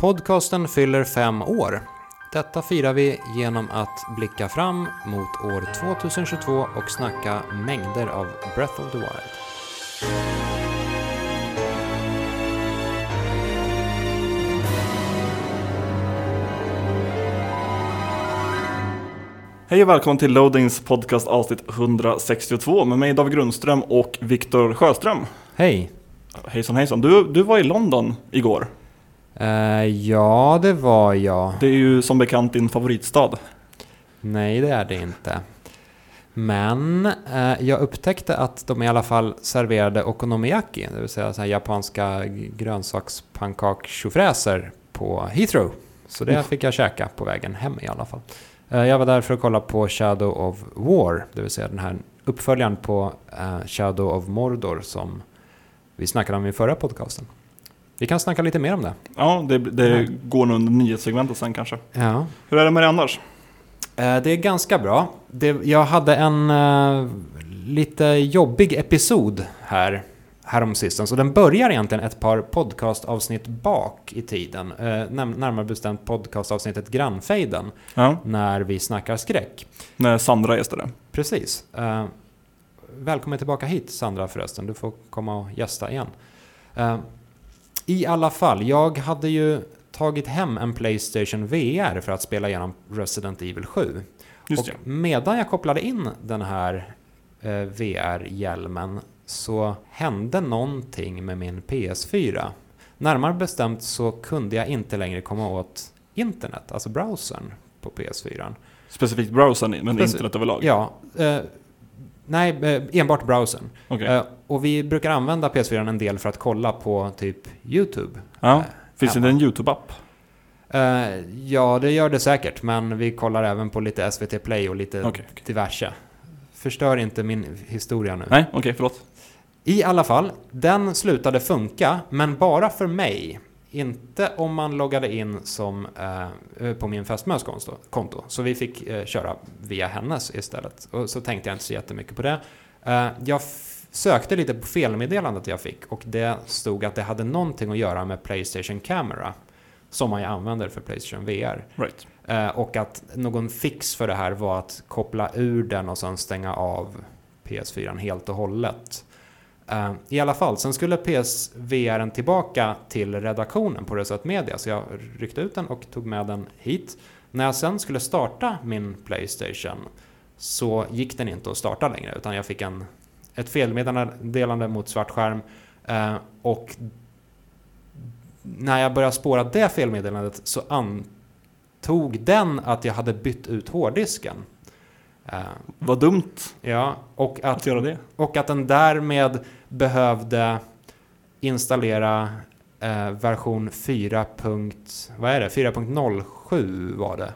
Podcasten fyller fem år. Detta firar vi genom att blicka fram mot år 2022 och snacka mängder av Breath of the Wild. Hej och välkommen till Loadings podcast avsnitt 162 med mig David Grundström och Viktor Sjöström. Hej! Hejsan hejsan, du, du var i London igår. Eh, ja, det var jag. Det är ju som bekant din favoritstad. Nej, det är det inte. Men eh, jag upptäckte att de i alla fall serverade okonomiyaki, det vill säga så japanska grönsakspannkakstjofräser på Heathrow. Så det fick jag käka på vägen hem i alla fall. Eh, jag var där för att kolla på Shadow of War, det vill säga den här uppföljaren på eh, Shadow of Mordor som vi snackade om i förra podcasten. Vi kan snacka lite mer om det. Ja, det, det går nog under nyhetssegmentet sen kanske. Ja. Hur är det med dig annars? Eh, Det är ganska bra. Det, jag hade en eh, lite jobbig episod här häromsistens. Och den börjar egentligen ett par podcastavsnitt bak i tiden. Näm- närmare bestämt podcastavsnittet Grannfejden. Ja, När vi snackar skräck. när Sandra gästade. Precis. Eh, välkommen tillbaka hit Sandra förresten. Du får komma och gästa igen. I alla fall, jag hade ju tagit hem en Playstation VR för att spela igenom Resident Evil 7. Just och medan jag kopplade in den här eh, VR-hjälmen så hände någonting med min PS4. Närmare bestämt så kunde jag inte längre komma åt internet, alltså browsern på PS4. Specifikt browsern, men Precis. internet överlag. Ja, eh, nej, eh, enbart browsern. Okej. Eh, och vi brukar använda PS4 en del för att kolla på typ YouTube. ja. eh, Finns det en YouTube-app? Ja, det gör det säkert, men vi kollar även på lite SVT Play och lite Okej, okej. diverse. Förstör inte min historia nu. Nej, okej, förlåt. I alla fall, den slutade funka, men bara för mig. Inte om man loggade in som, eh, på min fästmös konto. Så vi fick eh, köra via hennes istället. Och så tänkte jag inte så jättemycket på det. Eh, jag sökte lite på felmeddelandet jag fick och det stod att det hade någonting att göra med Playstation Camera. Som man ju använder för Playstation VR. Right. Eh, och att någon fix för det här var att koppla ur den och sen stänga av PS4 helt och hållet. Eh, I alla fall, sen skulle PSVR tillbaka till redaktionen på Reset Media, så jag ryckte ut den och tog med den hit. När jag sen skulle starta min Playstation så gick den inte att starta längre, utan jag fick en, ett felmeddelande mot svart skärm eh, och när jag började spåra det felmeddelandet så antog den att jag hade bytt ut hårddisken. Eh, Vad dumt ja, och att att göra det. och att den därmed behövde installera eh, version 4. Vad är det? 4.07 var det.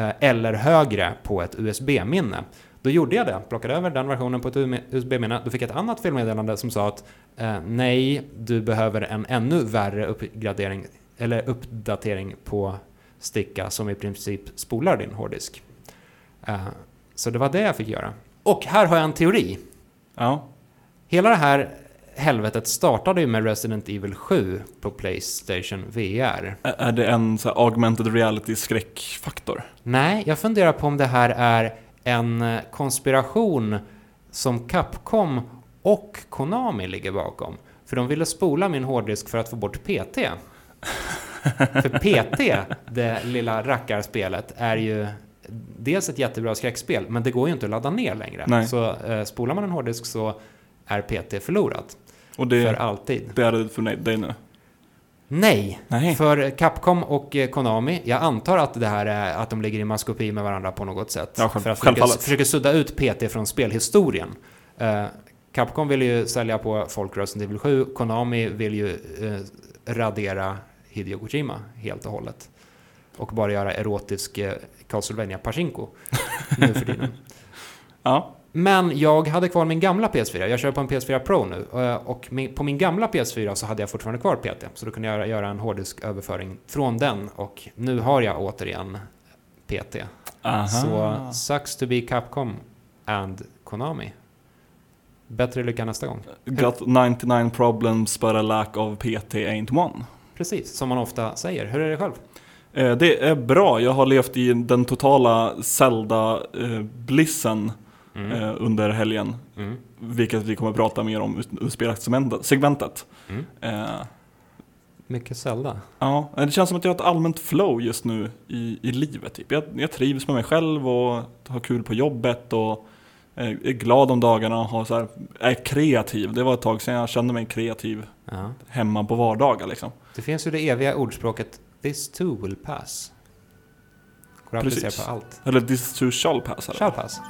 Eh, eller högre på ett USB-minne. Då gjorde jag det, plockade över den versionen på ett USB-minne. Då fick jag ett annat felmeddelande som sa att eh, nej, du behöver en ännu värre uppgradering eller uppdatering på sticka som i princip spolar din hårddisk. Eh, så det var det jag fick göra. Och här har jag en teori. Ja. Hela det här helvetet startade ju med Resident Evil 7 på Playstation VR. Är det en så augmented reality skräckfaktor? Nej, jag funderar på om det här är en eh, konspiration som Capcom och Konami ligger bakom. För de ville spola min hårddisk för att få bort PT. För PT, det lilla rackarspelet, är ju dels ett jättebra skräckspel, men det går ju inte att ladda ner längre. Nej. Så eh, spolar man en hårddisk så är PT förlorat. Och För det, alltid. det är det för dig nu? Nej, Nej. för Capcom och eh, Konami, jag antar att det här är att de ligger i maskopi med varandra på något sätt. Ja, själv- för att försöka, försöka sudda ut PT från spelhistorien. Eh, Capcom vill ju sälja på folk Resident Evil 7, Konami vill ju eh, radera Hideo Kojima helt och hållet. Och bara göra erotisk eh, Castlevania Pachinko nu för tiden. Ja. Men jag hade kvar min gamla PS4. Jag kör på en PS4 Pro nu. eh, Och på min gamla PS4 så hade jag fortfarande kvar PT. Så då kunde jag göra- en hårddisk-överföring från den. Och nu har jag återigen PT. Aha. Så sucks to be Capcom and Konami. Bättre lycka nästa gång. Got 99 problems but a lack of PT ain't one. precis. Som man ofta säger. Hur är det själv? Eh, Det är bra. Jag har levt i den totala Zelda-blissen Mm. eh, under helgen. Mm. Vilket vi kommer att prata mer om i spelsegmentet. Mm. Eh, Mycket Zelda. Ja, det känns som att jag har ett allmänt flow just nu i, i livet. Typ. Jag, jag trivs med mig själv och har kul på jobbet och eh, är glad om dagarna och har så här, är kreativ. Det var ett tag sedan jag kände mig kreativ Ja. hemma på vardagar. Liksom. Det finns ju det eviga ordspråket This too will pass. Går att applicera på allt. Eller this too shall pass. Shall pass.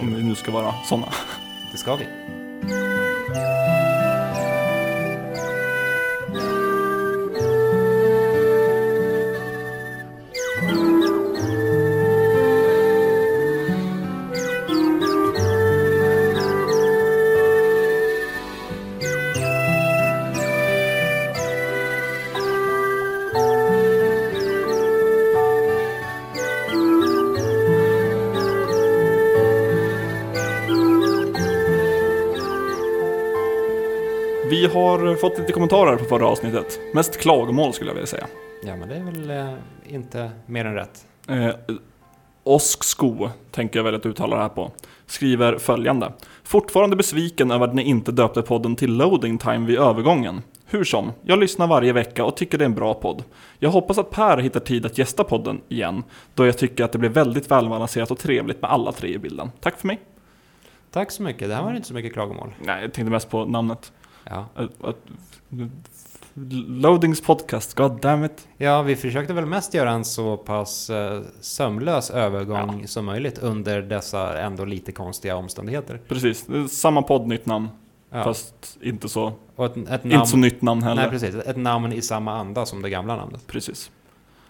Om vi nu ska vara sådana. Det ska vi. Har fått lite kommentarer på förra avsnittet. Mest klagomål skulle jag vilja säga. Ja, men det är väl eh, inte mer än rätt. Eh, Osksko, tänker jag väl att uttala det här på, skriver följande. Fortfarande besviken över att ni inte döpte podden till Loading Time vid övergången. Hur som, jag lyssnar varje vecka och tycker det är en bra podd. Jag hoppas att Per hittar tid att gästa podden igen, då jag tycker att det blir väldigt välbalanserat och trevligt med alla tre i bilden. Tack för mig. Tack så mycket. Det här var inte så mycket klagomål. Nej, jag tänkte mest på namnet. Ja. Loadings podcast, god damn it. ja, vi försökte väl mest göra en så pass eh, sömlös övergång som möjligt under dessa ändå lite konstiga omständigheter. Precis, samma podd, nytt namn. Ja. Fast inte så, Och ett, ett namn, inte så nytt namn heller. Nej, precis. Ett namn i samma anda som det gamla namnet. Precis.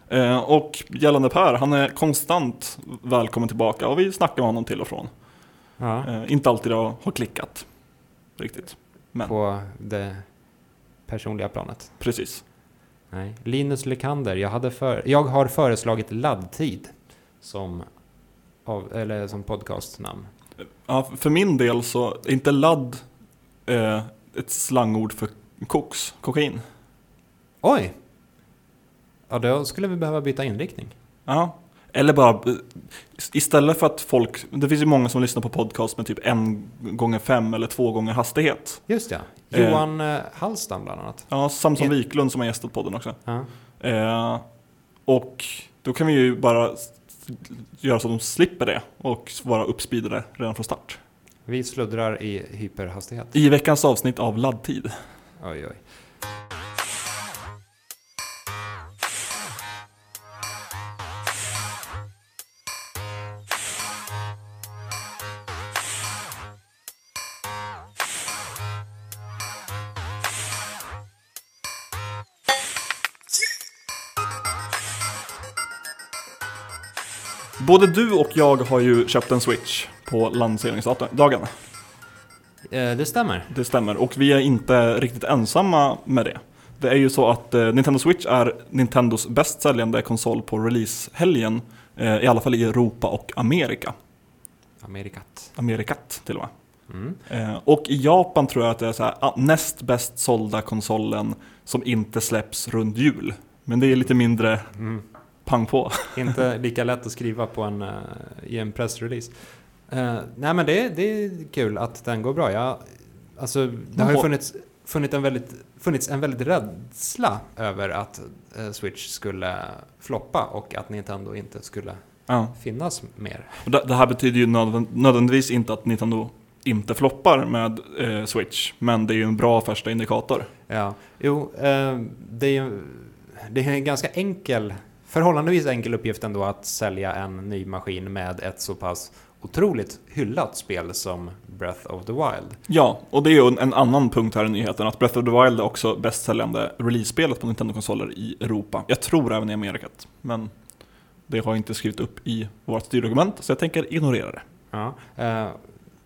Eh, och gällande Per, han är konstant välkommen tillbaka och vi snackar med honom till och från. Ja. Eh, inte alltid det har klickat riktigt. Men På det personliga planet. precis. Nej. Linus Lekander, jag, hade för, jag har föreslagit laddtid som, av, eller som podcastnamn. Ja, för min del så är inte ladd eh, ett slangord för koks, kokain. Oj! Ja, då skulle vi behöva byta inriktning. Ja. Eller bara, istället för att folk, det finns ju många som lyssnar på podcast med typ en gånger fem eller två gånger hastighet. Just ja. Eh. Johan eh, Hallstam bland annat. Ja, Samson Wiklund som har gästat podden också. Ja. Eh, och då kan vi ju bara göra så att de slipper det och vara uppspeedade redan från start. Vi sluddrar i hyperhastighet. I veckans avsnitt av laddtid. Oj, oj. Både du och jag har ju köpt en Switch på lanseringsdagen. Eh, det stämmer. Det stämmer, och vi är inte riktigt ensamma med det. Det är ju så att eh, Nintendo Switch är Nintendos bäst säljande konsol på releasehelgen, eh, i alla fall i Europa och Amerika. Amerikat. Amerikat till och med. Mm. Och i Japan tror jag att det är så här, ah, näst bäst sålda konsolen som inte släpps runt jul. Men det är lite mindre Mm. Pang på. Inte lika lätt att skriva på en, eh, i en pressrelease. Eh, nej men det, det är kul att den går bra. Jag, alltså, det har ju funnits, funnits, en väldigt, funnits en väldigt rädsla över att eh, Switch skulle floppa och att Nintendo inte skulle Ja. finnas mer. Det, det här betyder ju nödvän- nödvändigtvis inte att Nintendo inte floppar med eh, Switch, men det är ju en bra första indikator. Ja, jo, det är ju det är en ganska enkel, förhållandevis enkel uppgift ändå att sälja en ny maskin med ett så pass otroligt hyllat spel som Breath of the Wild. Ja, och det är ju en, en annan punkt här i nyheten, att Breath of the Wild är också bästsäljande release-spelet på Nintendo-konsoler i Europa. Jag tror även i Amerikat, men det har jag inte skrivit upp i vårt styrdokument, så jag tänker ignorera det. Ja, eh,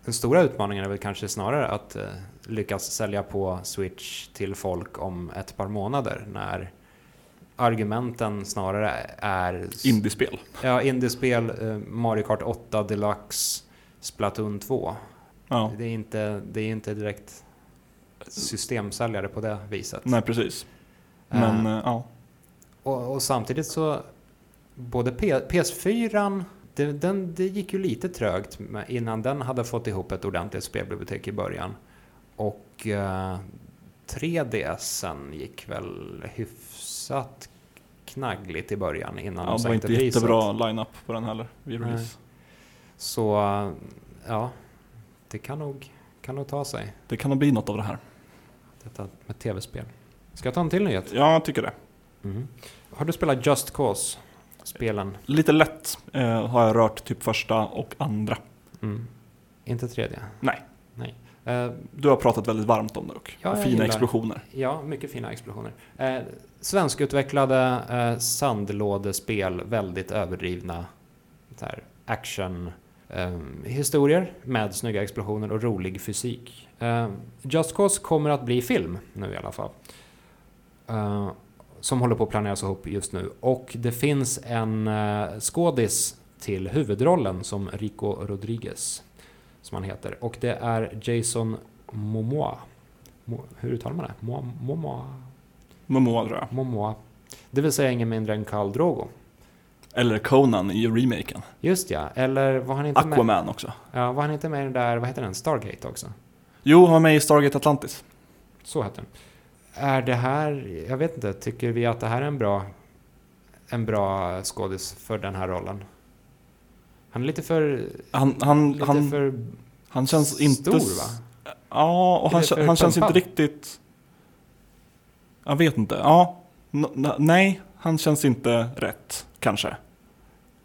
den stora utmaningen är väl kanske snarare att eh, lyckas sälja på Switch till folk om ett par månader när argumenten snarare är Indiespel. ja, indiespel, eh, Mario Kart 8 Deluxe, Splatoon 2. Ja, Det är inte, det är inte direkt systemsäljare på det viset. nej precis. Men eh, ja, Och, och samtidigt så, både P, PS4, det, den, det gick ju lite trögt innan den hade fått ihop ett ordentligt spelbibliotek i början. Och eh, 3DSen gick väl hyfsat knaggligt i början innan ja de det var sänkte inte priset. jättebra line-up på den heller vid Nej. release. Så eh, ja, det kan nog, kan nog ta sig, Det kan nog bli något av det här. detta med tv-spel. Ska jag ta en till nyhet? Ja, jag tycker det. Mm. Har du spelat Just Cause? Spelen? Lite lätt eh, har jag rört typ första och andra. Mm. Inte tredje? Nej. Nej. Eh, Du har pratat väldigt varmt om det och Ja, fina gillar. explosioner. ja, mycket fina explosioner. Eh, svenskutvecklade eh, sandlådespel, väldigt överdrivna actionhistorier här, action eh, historier med snygga explosioner och rolig fysik. Eh, Just Cause kommer att bli film nu i alla fall. Eh, som håller på att planeras ihop just nu. Och det finns en eh, skådis till huvudrollen som Rico Rodriguez. Som han heter. Och det är Jason Momoa. Mo, hur uttalar man det? Momoa? Momoa? Tror jag. Momoa. Det vill säga ingen mindre än Khal Drogo. Eller Conan i remaken. Just ja, eller var han inte med? Aquaman också. Ja, var han inte med i den där, vad heter den, Stargate också? Jo, han var med i Stargate Atlantis. Så heter den. Är det här, jag vet inte, tycker vi att det här är en bra, en bra skådis för den här rollen? Han är lite för, Han, han, lite han, för han känns inte... stor va? Ja, och han, han känns inte riktigt... Jag vet inte. Ja, nej, han känns inte rätt, kanske.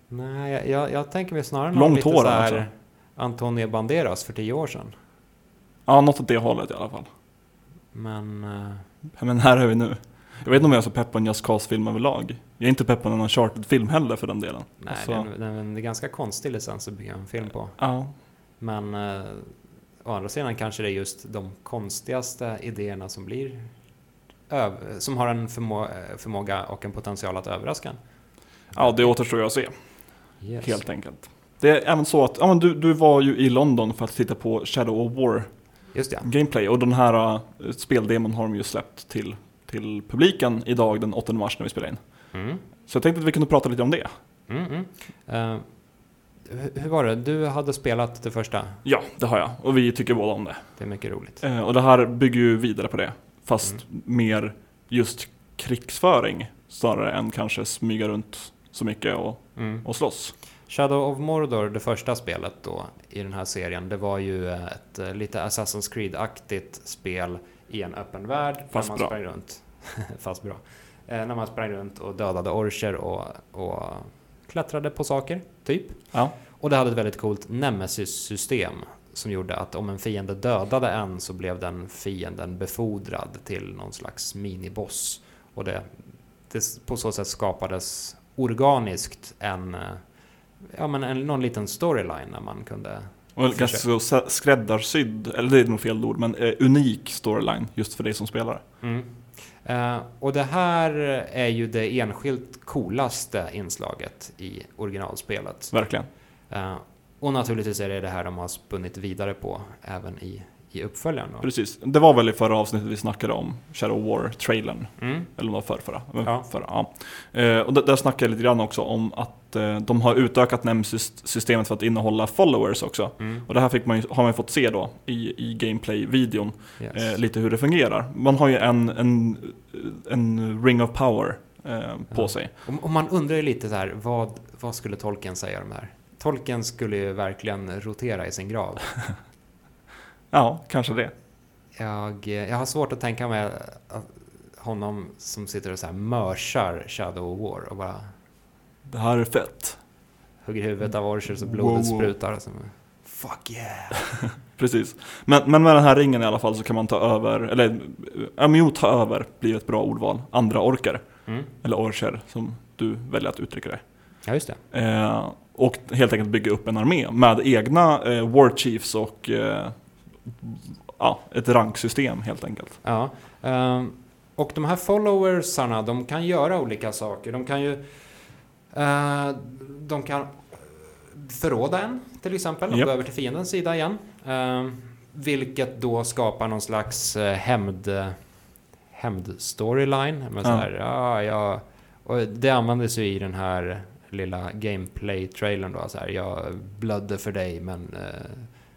Nej, jag, jag, jag tänker mig snarare Långt lite hår så här alltså. Antonio Banderas för tio år sedan. Ja, något åt det hållet i alla fall. Men, eh, Men här är vi nu. Jag vet inte om jag är så pepp på en Just Cause-film överlag. Jag är inte pepp på någon Uncharted-film heller för den delen. nej, Alltså, det, är, en- det är ganska konstig licens att bygga en film på. Ja, Men eh, å andra sidan kanske det är just de konstigaste idéerna som blir som har en förmå eh, förmåga och en potential att överraska en. ja, det återstår ju att se, Yes. helt enkelt. Det är även så att, ja, men du, du var ju i London för att titta på Shadow of War Just ja. Gameplay och den här uh, speldemon har de ju släppt till, till publiken idag den 8 mars när vi spelar in. Mm. Så jag tänkte att vi kunde prata lite om det. Mm, mm. Eh, hur- var det? Du hade spelat det första. Ja, det har jag och vi tycker båda om det. Det är mycket roligt. Eh, och det här bygger ju vidare på det, fast Mm. mer just krigsföring snarare än kanske smyga runt så mycket och, Mm. och slåss. Shadow of Mordor, det första spelet då i den här serien, det var ju ett eh, lite Assassin's Creed-aktigt spel i en öppen värld. Fast man bra. sprang runt. Fast bra. Eh, när man sprang runt och dödade orcher och, och klättrade på saker, typ. Ja, Och det hade ett väldigt coolt Nemesis-system som gjorde att om en fiende dödade en så blev den fienden befordrad till någon slags miniboss. Och det, det, på så sätt skapades organiskt en, eh, ja, men en, någon liten storyline när man kunde... och ganska så skräddarsydd, eller det är nog fel ord, men eh, unik storyline just för dig som spelare. Mm. Eh, och det här är ju det enskilt coolaste inslaget i originalspelet. Verkligen. Eh, och naturligtvis är det det här de har spunnit vidare på även i, i uppföljaren. Då. Precis. Det var väl i förra avsnittet vi snackade om Shadow War-trailern. Mm. Eller om det var förrförra. Men Ja. Förra, ja. Eh, och där, där snackade jag lite grann också om att eh, de har utökat Nemesis-systemet för att innehålla followers också. Mm. Och det här fick man ju, har man ju fått se då i, i gameplay-videon, Yes. eh, lite hur det fungerar. Man har ju en, en, en ring of power på Ja. sig. Och, och man undrar ju lite så här, vad, vad skulle tolken säga om det här? Tolken skulle ju verkligen rotera i sin grav. Ja, kanske det. Jag, jag har svårt att tänka mig att honom som sitter och så här mörsar Shadow of War och bara Det här är fett. hugger huvudet av orcher så Wow, blodet wow. sprutar. Och så, Fuck yeah! Precis. Men, men med den här ringen i alla fall så kan man ta över, eller ja men jo, ta över blir ett bra ordval, andra orker. Mm. Eller orcher som du väljer att uttrycka det. Ja, just det. Eh, och helt enkelt bygga upp en armé med egna eh, war chiefs och eh, ja, ett ranksystem helt enkelt. Ja. ehm, och de här followersarna, de kan göra olika saker. De kan ju... eh, de kan förråda en, till exempel, och Japp. gå över till fiendens sida igen. Ehm, vilket då skapar någon slags eh, hämnd... hämnd-storyline. Men så Ja. här, ja, ja, och det användes ju i den här lilla gameplay-trailern då. Så här, jag blödde för dig men eh,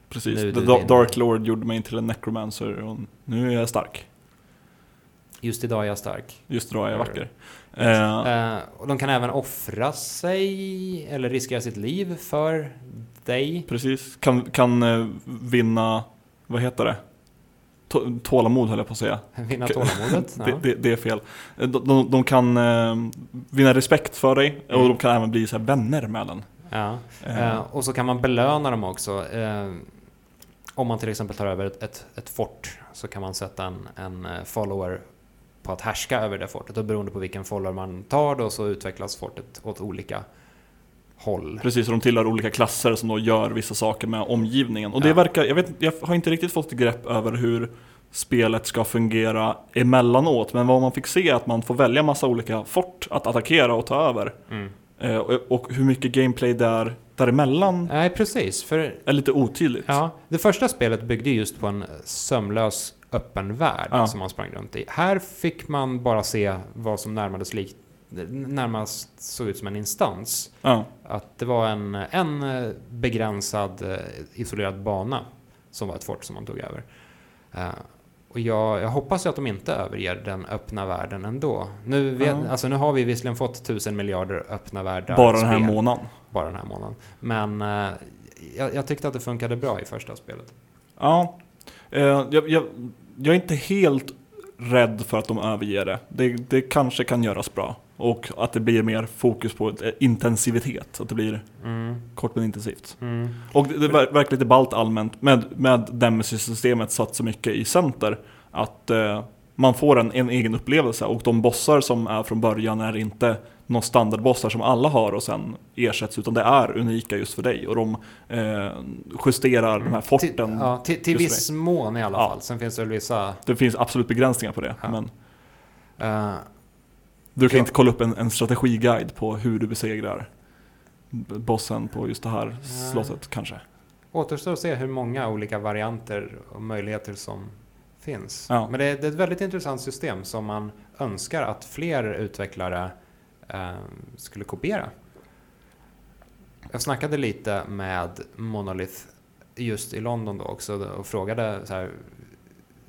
Precis, The din- Dark Lord gjorde mig till en necromancer och nu är jag stark. just idag är jag stark. Just idag är jag vacker. Eh, Eh, och de kan även offra sig eller riskera sitt liv för dig. precis, kan, kan eh, vinna, vad heter det? Tå- Tålamod höll jag på att säga. Vinna tålamodet. Det, det, det är fel. De, de, de kan eh, vinna respekt för dig och Mm. de kan även bli så här vänner med den. Ja. Eh, Eh, och så kan man belöna dem också. Eh, om man till exempel tar över ett, ett, ett fort så kan man sätta en, en follower på att härska över det fortet. Och beroende på vilken follower man tar då så utvecklas fortet åt olika håll. Precis, och de tillhör olika klasser som då gör vissa saker med omgivningen. Och det Ja. verkar, jag, vet, jag har inte riktigt fått grepp över hur spelet ska fungera emellanåt. Men vad man fick se är att man får välja massa olika fort att attackera och ta över. Mm. Eh, och, och hur mycket gameplay där, däremellan Nej, precis. För är lite otydligt. ja, det första spelet byggde just på en sömlös öppen värld Ja. som man sprang runt i. Här fick man bara se vad som närmades lik, närmast såg ut som en instans. Ja, Att det var en, en eh, begränsad eh, isolerad bana som var ett fort som man tog över. Eh, Och jag, jag hoppas ju att de inte överger den öppna världen ändå. Nu, vet, Ja. alltså nu har vi visserligen fått tusen miljarder öppna världar. bara den här spel, månaden. Bara den här månaden. Men jag, jag tyckte att det funkade bra i första spelet. Ja, jag, jag, jag är inte helt rädd för att de överger det. det. Det kanske kan göras bra. Och att det blir mer fokus på eh, intensivitet. Att det blir Mm, kort men intensivt. mm. Och det, det ver- verkar lite ballt allmänt med, med Nemesis-systemet satt så mycket i center. Att eh, man får en, en egen upplevelse och de bossar som är från början är inte några standardbossar som alla har och sen ersätts utan det är unika just för dig och de eh, justerar de här forten. Till, ja, till, till viss mån i alla Ja. fall. Sen finns det väl vissa... Det finns absolut begränsningar på det. Ja. Men eh, du kan Ja. inte kolla upp en, en strategiguide på hur du besegrar bossen på just det här slottet kanske. Återstår att se hur många olika varianter och möjligheter som finns. Ja. Men det är, det är ett väldigt intressant system som man önskar att fler utvecklare eh, skulle kopiera. Jag snackade lite med Monolith just i London då också och frågade så här,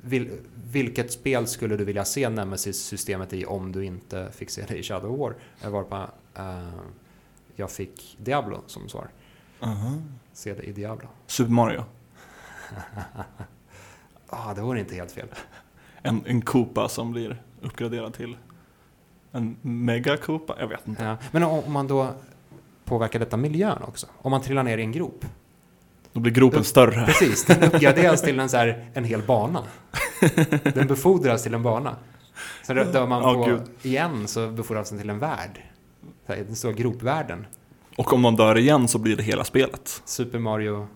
vil, vilket spel skulle du vilja se Nemesis-systemet i om du inte fick se det i Shadow War? Jag var på, eh, jag fick Diablo som svar. Se det i Diablo. Super Mario. Ah, det vore inte helt fel. En, en Koopa som blir uppgraderad till en Mega Koopa? Jag vet inte. Ja. Men om om man då påverkar detta miljön också? Om man trillar ner i en grop? Då blir gropen Då- större. Precis, den uppgraderas till en, så här, en hel bana. Den befordras till en bana. Sen dör man på gud. igen så befordras den till en värld. Den stora gropvärlden. Och om man dör igen så blir det hela spelet. Super Mario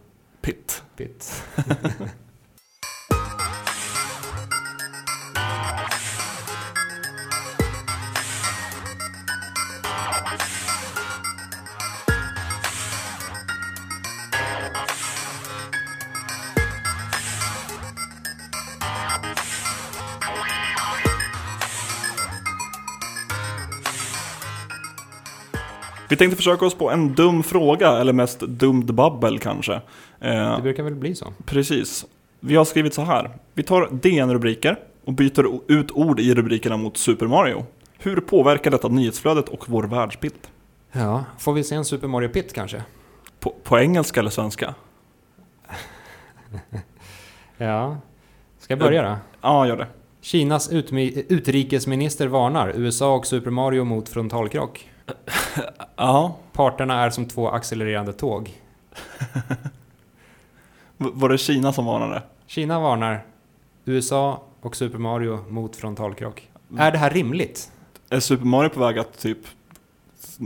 Pit. Pit. Vi tänkte försöka oss på en dum fråga, eller mest dumt babbel kanske. Eh, Det brukar väl bli så. Precis. Vi har skrivit så här. Vi tar DN-rubriker och byter ut ord i rubrikerna mot Super Mario. Hur påverkar detta nyhetsflödet och vår världsbild? Ja, får vi se en Super Mario Pit kanske? På, på engelska eller svenska? Ja. Ska jag börja då? Ja, gör det. Kinas utrikesminister varnar USA och Super Mario mot frontalkrock. Ja. Parterna är som två accelererande tåg. Var det Kina som varnade? Kina varnar USA och Super Mario mot frontalkrock. Är det här rimligt? Är Super Mario på väg att typ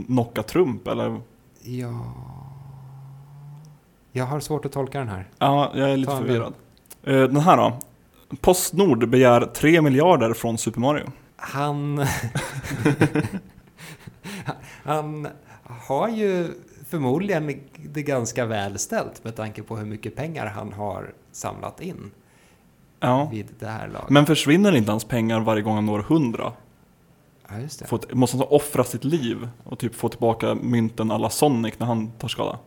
knocka Trump eller? Ja... Jag har svårt att tolka den här. Ja, jag är lite förvirrad. Eh, Den här då? Postnord begär 3 miljarder från Super Mario. Han... han har ju förmodligen det ganska väl ställt med tanke på hur mycket pengar han har samlat in. Ja. vid det här laget. Men försvinner inte hans pengar varje gång han når 100? ja, just det. Ett- måste han offra sitt liv och typ få tillbaka mynten alla Sonic när han tar skada?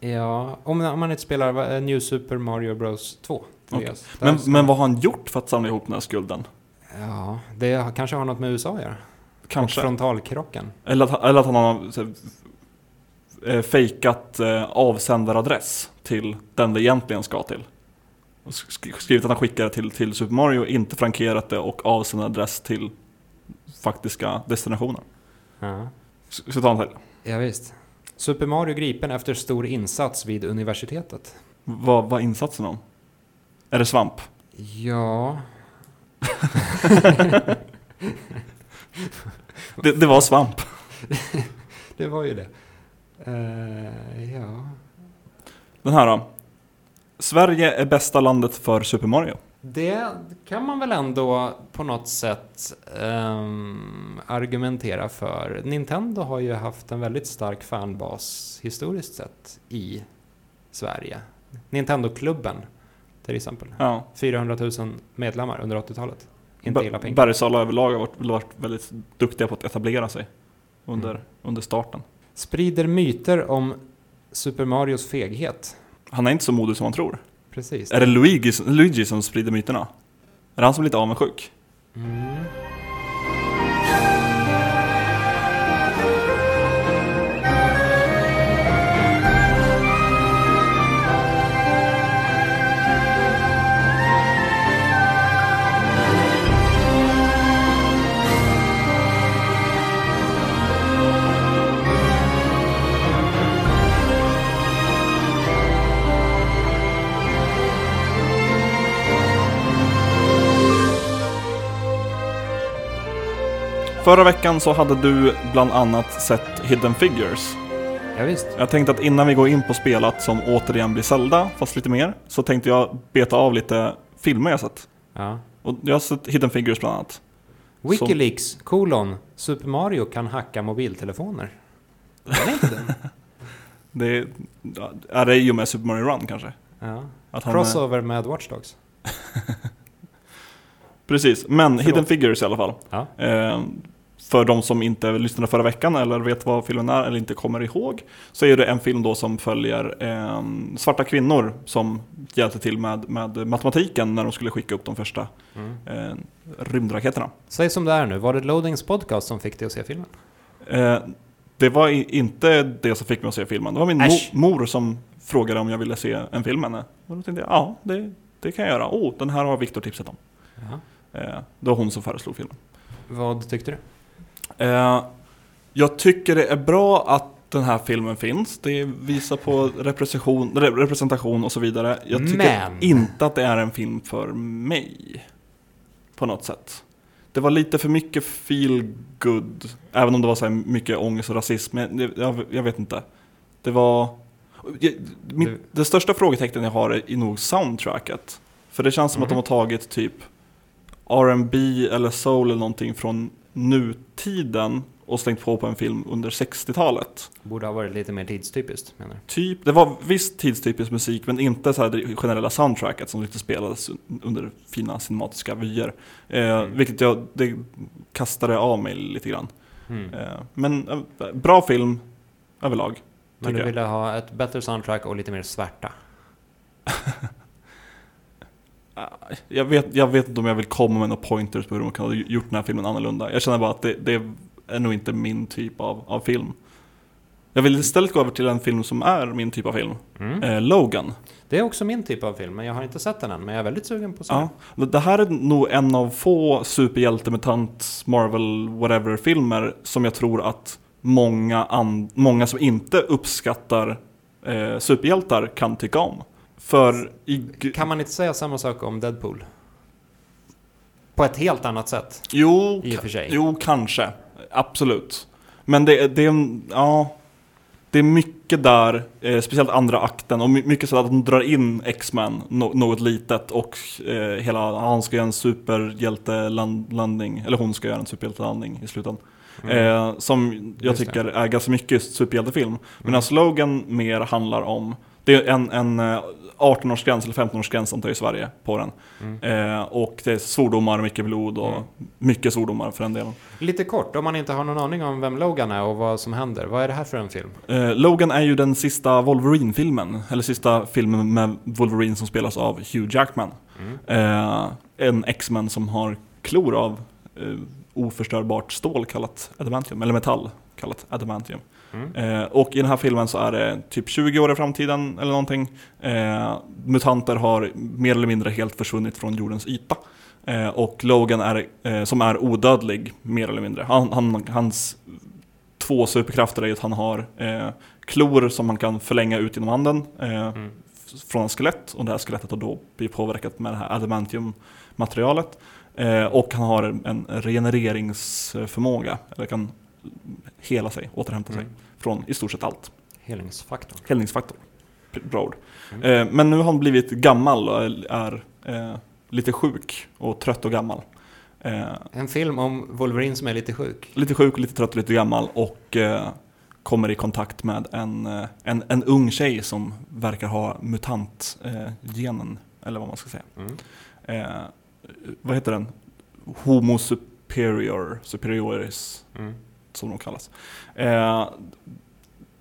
Ja, om, om man inte spelar eh, New Super Mario Bros 2. Okej. Yes. Men, men vad har han gjort för att samla ihop den här skulden? Ja, det kanske har något med USA att göra. Kanske. Och frontalkrocken. Eller att, eller att han har så, här, eh, fejkat eh, avsändaradress till den det egentligen ska till. Och skrivit att han skickar det till, till Super Mario, inte frankerat det och avsändaradress till faktiska destinationer. Ja. S- Ska vi ta en till? ja, visst. Super Mario gripen efter stor insats vid universitetet. Vad var insatsen om? Är det svamp? Ja, Det, det var svamp. det var ju det. Eh, ja. Den här då. Sverige är bästa landet för Super Mario. Det kan man väl ändå på något sätt ehm, argumentera för. Nintendo har ju haft en väldigt stark fanbas historiskt sett i Sverige. Nintendo-klubben till exempel. Ja. 400 000 medlemmar under 80-talet. Inte illa Ber- pink. Bergsala överlag har varit, varit väldigt duktiga på att etablera sig under, Mm. under starten. Sprider myter om Super Marios feghet. Han är inte så modig som man tror. Precis. Är det Luigi, Luigi som sprider myterna? Är det han som är lite avundsjuk? Mm. Förra veckan så hade du bland annat sett Hidden Figures. Ja, visst. Jag tänkte att innan vi går in på spelat som återigen blir Zelda, fast lite mer, så tänkte jag beta av lite filmer jag sett. Ja. Och jag har sett Hidden Figures bland annat. Wikileaks, kolon, Super Mario kan hacka mobiltelefoner. Är inte den. Det är, det och med Super Mario Run kanske? Ja. Att han är- Crossover med Watch Dogs. Precis, men Förlåt. Hidden Figures i alla fall. Ja. Eh, för de som inte lyssnade förra veckan eller vet vad filmen är eller inte kommer ihåg så är det en film då som följer eh, svarta kvinnor som hjälpte till med, med matematiken när de skulle skicka upp de första Mm. eh, rymdraketerna. Säg som det är nu, var det Loadings podcast som fick dig att se filmen? Eh, det var inte det som fick mig att se filmen. Det var min Äsch. mor som frågade om jag ville se en film med henne. Och då tänkte jag, ja det, det kan jag göra. Oh, den här har Viktor tipsat om. Eh, det var hon som föreslog filmen. Vad tyckte du? Eh, jag tycker det är bra att den här filmen finns. Det visar på representation, re- representation och så vidare. Jag tycker Men- inte att det är en film för mig. På något sätt. Det var lite för mycket feel good Även om det var så här mycket ångest och rasism. Men jag, jag, vet inte. Det var... Jag, mitt, Du- det största frågetecknen jag har är nog soundtracket. För det känns som att de Mhm. har tagit typ R&B eller soul eller någonting från nutiden och slängt på på en film under 60-talet. Borde ha varit lite mer tidstypiskt, menar du? Typ, det var visst tidstypisk musik men inte så det generella soundtracket som lite spelades under fina cinematiska vyer. Eh, Mm. Vilket jag, det kastade av mig lite grann. Mm. Eh, men eh, bra film överlag. Men du jag. ville ha ett bättre soundtrack och lite mer svärta? Jag vet, jag vet inte om jag vill komma med några pointers på hur de kan ha gjort den här filmen annorlunda. Jag känner bara att det, det är nog inte min typ av, av film. Jag vill istället gå över till en film som är min typ av film. Mm. Eh, Logan. Det är också min typ av film, men jag har inte sett den än. Men jag är väldigt sugen på att se Ja, det här är nog en av få superhjältemutant Marvel whatever-filmer som jag tror att många, många som inte uppskattar eh, superhjältar kan tycka om. För i... den. Kan man inte säga samma sak om Deadpool? På ett helt annat sätt, Jo, i och för sig. jo, kanske. Absolut. Men det, det, ja, det är mycket där, eh, speciellt andra akten, och my- mycket så att de drar in X-Men, no, något litet, och eh, hela, han ska göra en superhjältelandning, eller hon ska göra en superhjältelandning i slutändan. Mm. Eh, som jag Just det. tycker är ganska mycket superhjältefilm. Medan Logan mer handlar om, det är en, en eh, 18-årsgräns eller 15-årsgräns antar jag i Sverige på den. Mm. Eh, och det är svordomar, mycket blod och Mm. mycket svordomar för den delen. Lite kort, om man inte har någon aning om vem Logan är och vad som händer. Vad är det här för en film? Eh, Logan är ju den sista Wolverine-filmen, eller sista filmen med Wolverine som spelas av Hugh Jackman. Mm. Eh, en X-Men som har klor av eh, oförstörbart stål kallat adamantium, eller metall kallat adamantium. Mm. Eh, och i den här filmen så är det typ 20 år i framtiden eller någonting. Eh, mutanter har mer eller mindre helt försvunnit från jordens yta. Eh, och Logan är, eh, som är odödlig, mer eller mindre. Han, han, hans två superkrafter är att han har eh, klor som man kan förlänga ut genom handen eh, Mm. från ett skelett. Och det här skelettet har då blivit påverkat med det här adamantium-materialet. Och han har en regenereringsförmåga, eller kan hela sig, återhämta sig Mm. från i stort sett allt. Helningsfaktorn. Helningsfaktor. Bra ord. Mm. Eh, men nu har han blivit gammal och är eh, lite sjuk och trött och gammal. Eh, En film om Wolverine som är lite sjuk. lite sjuk, lite trött och lite gammal och eh, kommer i kontakt med en, eh, en, en ung tjej som verkar ha mutantgenen, eller vad man ska säga. Mm. Eh, vad heter den? Homo superior, superioris, Mm. Som de kallas. Eh,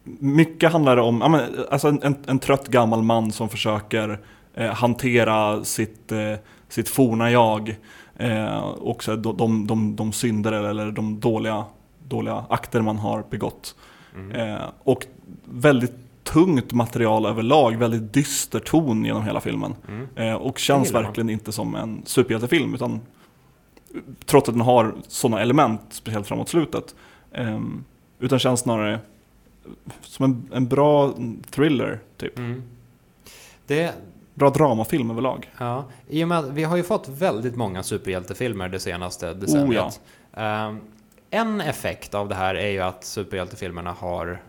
mycket handlar om ja, men, alltså en, en, en trött gammal man som försöker eh, hantera sitt, eh, sitt forna jag. Eh, och så, de, de, de, de synder eller de dåliga, dåliga akter man har begått. Mm. Eh, och väldigt tungt material överlag, väldigt dyster ton genom hela filmen. Mm. Eh, och känns man. verkligen inte som en superhjältefilm utan trots att den har sådana element, speciellt framåt slutet. Eh, utan känns snarare som en, en bra thriller, typ. Mm. Det, Bra dramafilm överlag. ja, i och med att vi har ju fått väldigt många superhjältefilmer det senaste decenniet. Ehm, en effekt av det här är ju att superhjältefilmerna har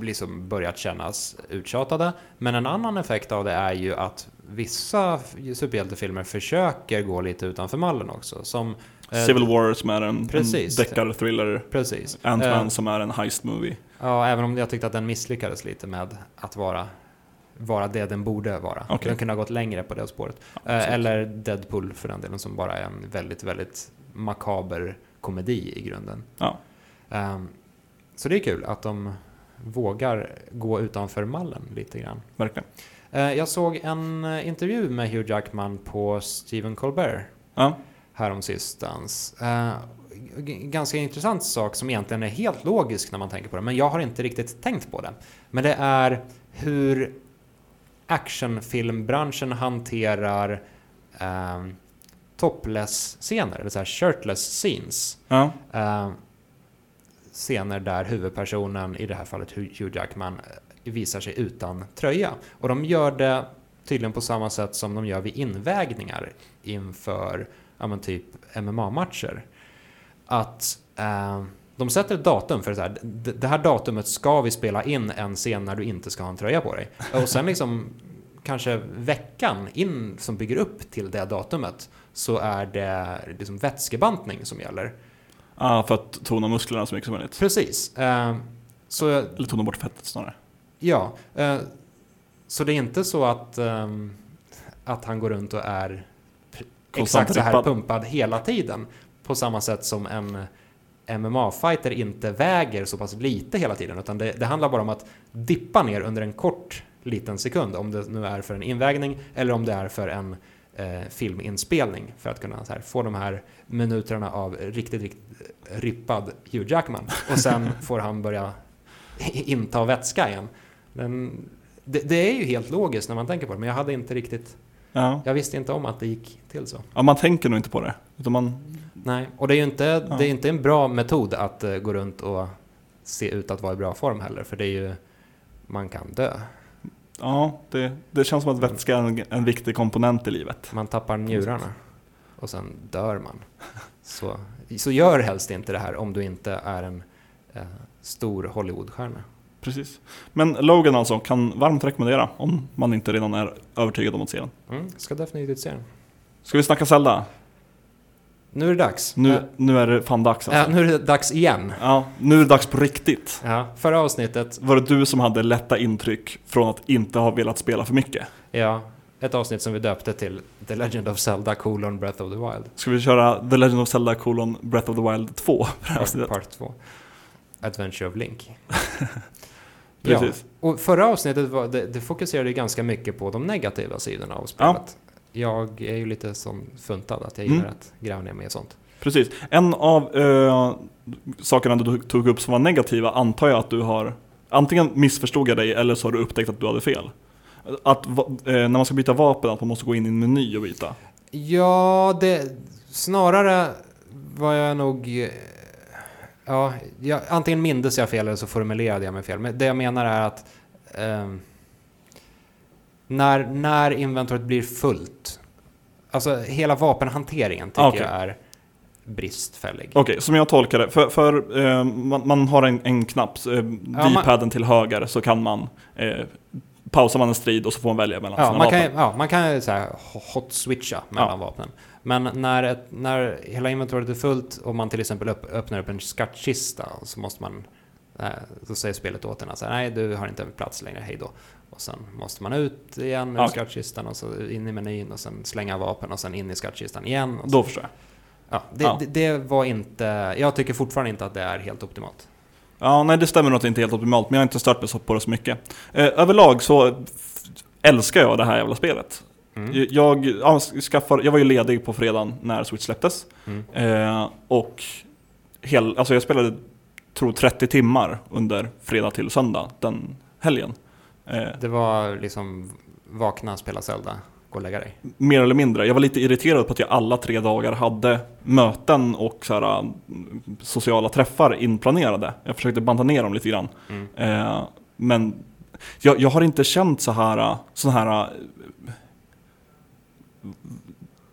liksom börjat kännas uttjatade. Men en annan effekt av det är ju att vissa superhjältefilmer försöker gå lite utanför mallen också. Som, Civil War som är en, en Precis. deckar-thriller. Precis. Ant-Man Eh, som är en heist-movie. Ja, även om jag tyckte att den misslyckades lite med att vara, vara det den borde vara. Okej. Den kunde ha gått längre på det spåret. Eh, absolut. eller Deadpool för den delen, som bara är en väldigt, väldigt makaber komedi i grunden. Ja. Ehm, så det är kul att de vågar gå utanför mallen lite grann. Verkligen. Eh, jag såg en eh, intervju med Hugh Jackman på Stephen Colbert Ja. Häromsistens. Uh, ganska intressant sak som egentligen är helt logisk när man tänker på det, men jag har inte riktigt tänkt på det. Men det är hur actionfilmbranschen hanterar um, topless-scener, eller så här shirtless scenes. Ja. Eh, scener där huvudpersonen, i det här fallet Hugh Jackman, eh, visar sig utan tröja. Och de gör det tydligen på samma sätt som de gör vid invägningar inför ja, men typ MMA-matcher. Att eh, de sätter ett datum för så här, det det här datumet ska vi spela in en scen när du inte ska ha en tröja på dig. Och sen liksom kanske veckan in som bygger upp till det datumet så är det liksom vätskebantning som gäller. ja, för att tona musklerna så mycket som möjligt. Precis. Eh, så Eller tona bort fettet snarare. ja, eh, så det är inte så att, ehm, att han går runt och är exakt så här rippad. pumpad hela tiden. På samma sätt som en MMA-fighter inte väger så pass lite hela tiden. Utan det, det handlar bara om att dippa ner under en kort liten sekund. Om det nu är för en invägning eller om det är för en eh, filminspelning. För att kunna här, få de här minuterna av riktigt, riktigt rippad Hugh Jackman. Och sen får han börja inta vätska igen. Men det, det är ju helt logiskt när man tänker på det, men jag hade inte riktigt... Ja. Jag visste inte om att det gick till så. ja, man tänker nog inte på det. Utan man, Nej, och det är ju inte, Ja. det är inte en bra metod att eh, gå runt och se ut att vara i bra form heller, för det är ju... Man kan dö. ja, det, det känns som att vätska är en, en viktig komponent i livet. Man tappar njurarna och sen dör man. Så, så gör helst inte det här om du inte är en eh, stor Hollywoodstjärna. Precis. Men Logan alltså, kan varmt rekommendera om man inte redan är övertygad om att se den. Mm, ska definitivt se den. Ska vi snacka Zelda? Nu är det dags. Nu, Eh, nu är det fan dags alltså. eh, nu är det dags igen. Ja, nu är det dags på riktigt. Ja, förra avsnittet Var det du som hade lätta intryck från att inte ha velat spela för mycket? Ja, ett avsnitt som vi döpte till The Legend of Zelda colon Breath of the Wild. Ska vi köra The Legend of Zelda colon Breath of the Wild 2? för det här Part, avsnittet? part 2. Adventure of Link. Precis. Ja, och förra avsnittet var, det, det fokuserade ganska mycket på de negativa sidorna av spelet. Jag är ju lite som funtad, att jag gillar Mm. att gräva ner mig i sånt. Precis. En av eh, sakerna du tog upp som var negativa antar jag att du har Antingen missförstod jag dig eller så har du upptäckt att du hade fel. Att eh, när man ska byta vapen, att man måste gå in i en meny och byta. Ja, det... Snarare var jag nog... eh, Ja, jag, antingen mindes jag fel eller så formulerade jag mig fel. Men det jag menar är att... ehm, när, när inventoriet blir fullt. Alltså hela vapenhanteringen tycker Ah, okej. jag är bristfällig. Okej, som jag tolkar det, för, för eh, man, man har en, en knapp, eh, man- D-paden till höger så kan man eh, Pausar man en strid och så får man välja mellan Ja, sina man vapen. kan, ja, man kan ju så här hot switcha mellan Ja. vapnen. Men när, ett, när hela inventoriet är fullt och man till exempel upp, öppnar upp en skattkista så måste man eh, så säger spelet åt en att nej du har inte plats längre, hej då. Och sen måste man ut igen ur Okej. skattkistan och så in i menyn och sen slänga vapen och sen in i skattkistan igen. Då förstår jag. ja, det, Ja. Det, det var inte, jag tycker fortfarande inte att det är helt optimalt. Ja, nej det stämmer nog att det inte är helt optimalt, men jag har inte stört mig på det så mycket. Eh, överlag så älskar jag det här jävla spelet. Mm. Jag, ja, skaffar, jag var ju ledig på fredagen när Switch släpptes. Mm. Eh, och hel, alltså jag spelade, tror 30 timmar under fredag till söndag den helgen. Eh, Det var liksom vakna, spela Zelda, gå och lägga dig. mer eller mindre. Jag var lite irriterad på att jag alla tre dagar hade möten och så här, mm, sociala träffar inplanerade. Jag försökte banta ner dem lite grann. Mm. Eh, men jag, jag har inte känt så här, sån här eh,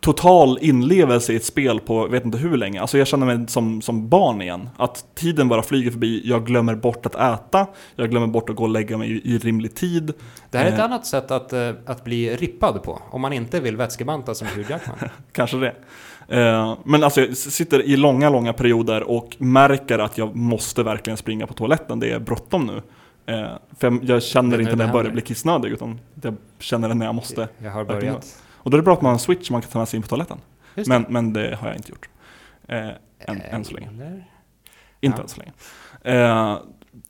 total inlevelse i ett spel på vet inte hur länge. Alltså jag känner mig som, som barn igen. Att tiden bara flyger förbi, jag glömmer bort att äta, jag glömmer bort att gå och lägga mig i, i rimlig tid. Det här är ett Eh. annat sätt att, eh, att bli rippad på, om man inte vill vätskebanta som Hugh Jackman. Kanske det. Eh, men alltså jag sitter i långa, långa perioder och märker att jag måste verkligen springa på toaletten. Det är bråttom nu. Eh, för jag, jag känner inte när jag börjar bli kissnödig utan jag känner det när jag måste. Jag har börjat. Och då är det bra att man har en switch man kan ta med sig in på toaletten. Men, men det har jag inte gjort. Eh, än, än så länge. Eller? Inte Ja. än så länge. Eh,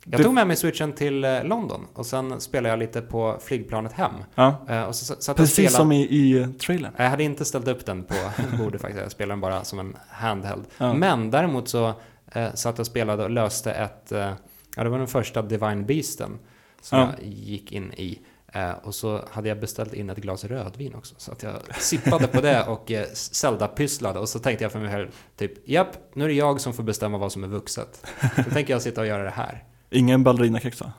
Jag tog med mig switchen till eh, London och sen spelade jag lite på flygplanet hem. ja, Eh, så och precis spelade. som i, i trailern. Jag hade inte ställt upp den på bordet faktiskt, jag spelade den bara som en handheld. Ja. Men däremot så eh, satt jag och spelade och löste ett, eh, ja det var den första Divine Beasten som Ja. jag gick in i. Eh, och så hade jag beställt in ett glas rödvin också. Så att jag sippade på det och eh, Zelda-pysslade. Och så tänkte jag för mig själv, typ, japp, nu är det jag som får bestämma vad som är vuxet. Då tänker jag sitta och göra det här. Ingen ballerinakex va?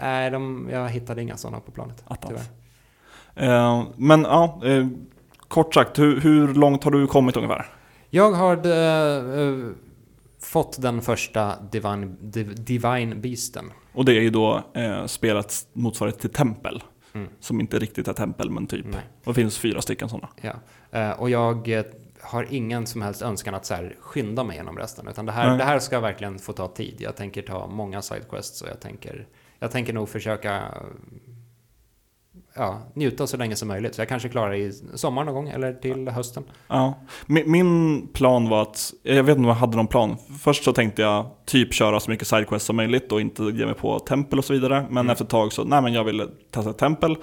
Nej, de, jag hittade inga sådana på planet. Attans. Tyvärr. Eh, men ja, eh, kort sagt, hur, hur långt har du kommit ungefär? Jag har eh, eh, fått den första Divine, Div, Divine Beasten. Och det är ju då eh, spelets motsvarighet till Tempel. Mm. Som inte riktigt är Tempel, men typ. Nej. Det finns fyra stycken sådana. Ja. Eh, och jag eh, har ingen som helst önskan att så här, skynda mig genom resten. Utan det här, Nej. det här ska verkligen få ta tid. Jag tänker ta många sidequests och jag tänker, jag tänker nog försöka ja, njuta så länge som möjligt. Så jag kanske klarar det i sommar någon gång eller till hösten. Ja. Min, plan var att, jag vet inte om jag hade någon plan. Först så tänkte jag typ köra så mycket sidequests som möjligt och inte ge mig på Tempel och så vidare. Men Mm. efter ett tag så, nej men jag ville testa Tempel.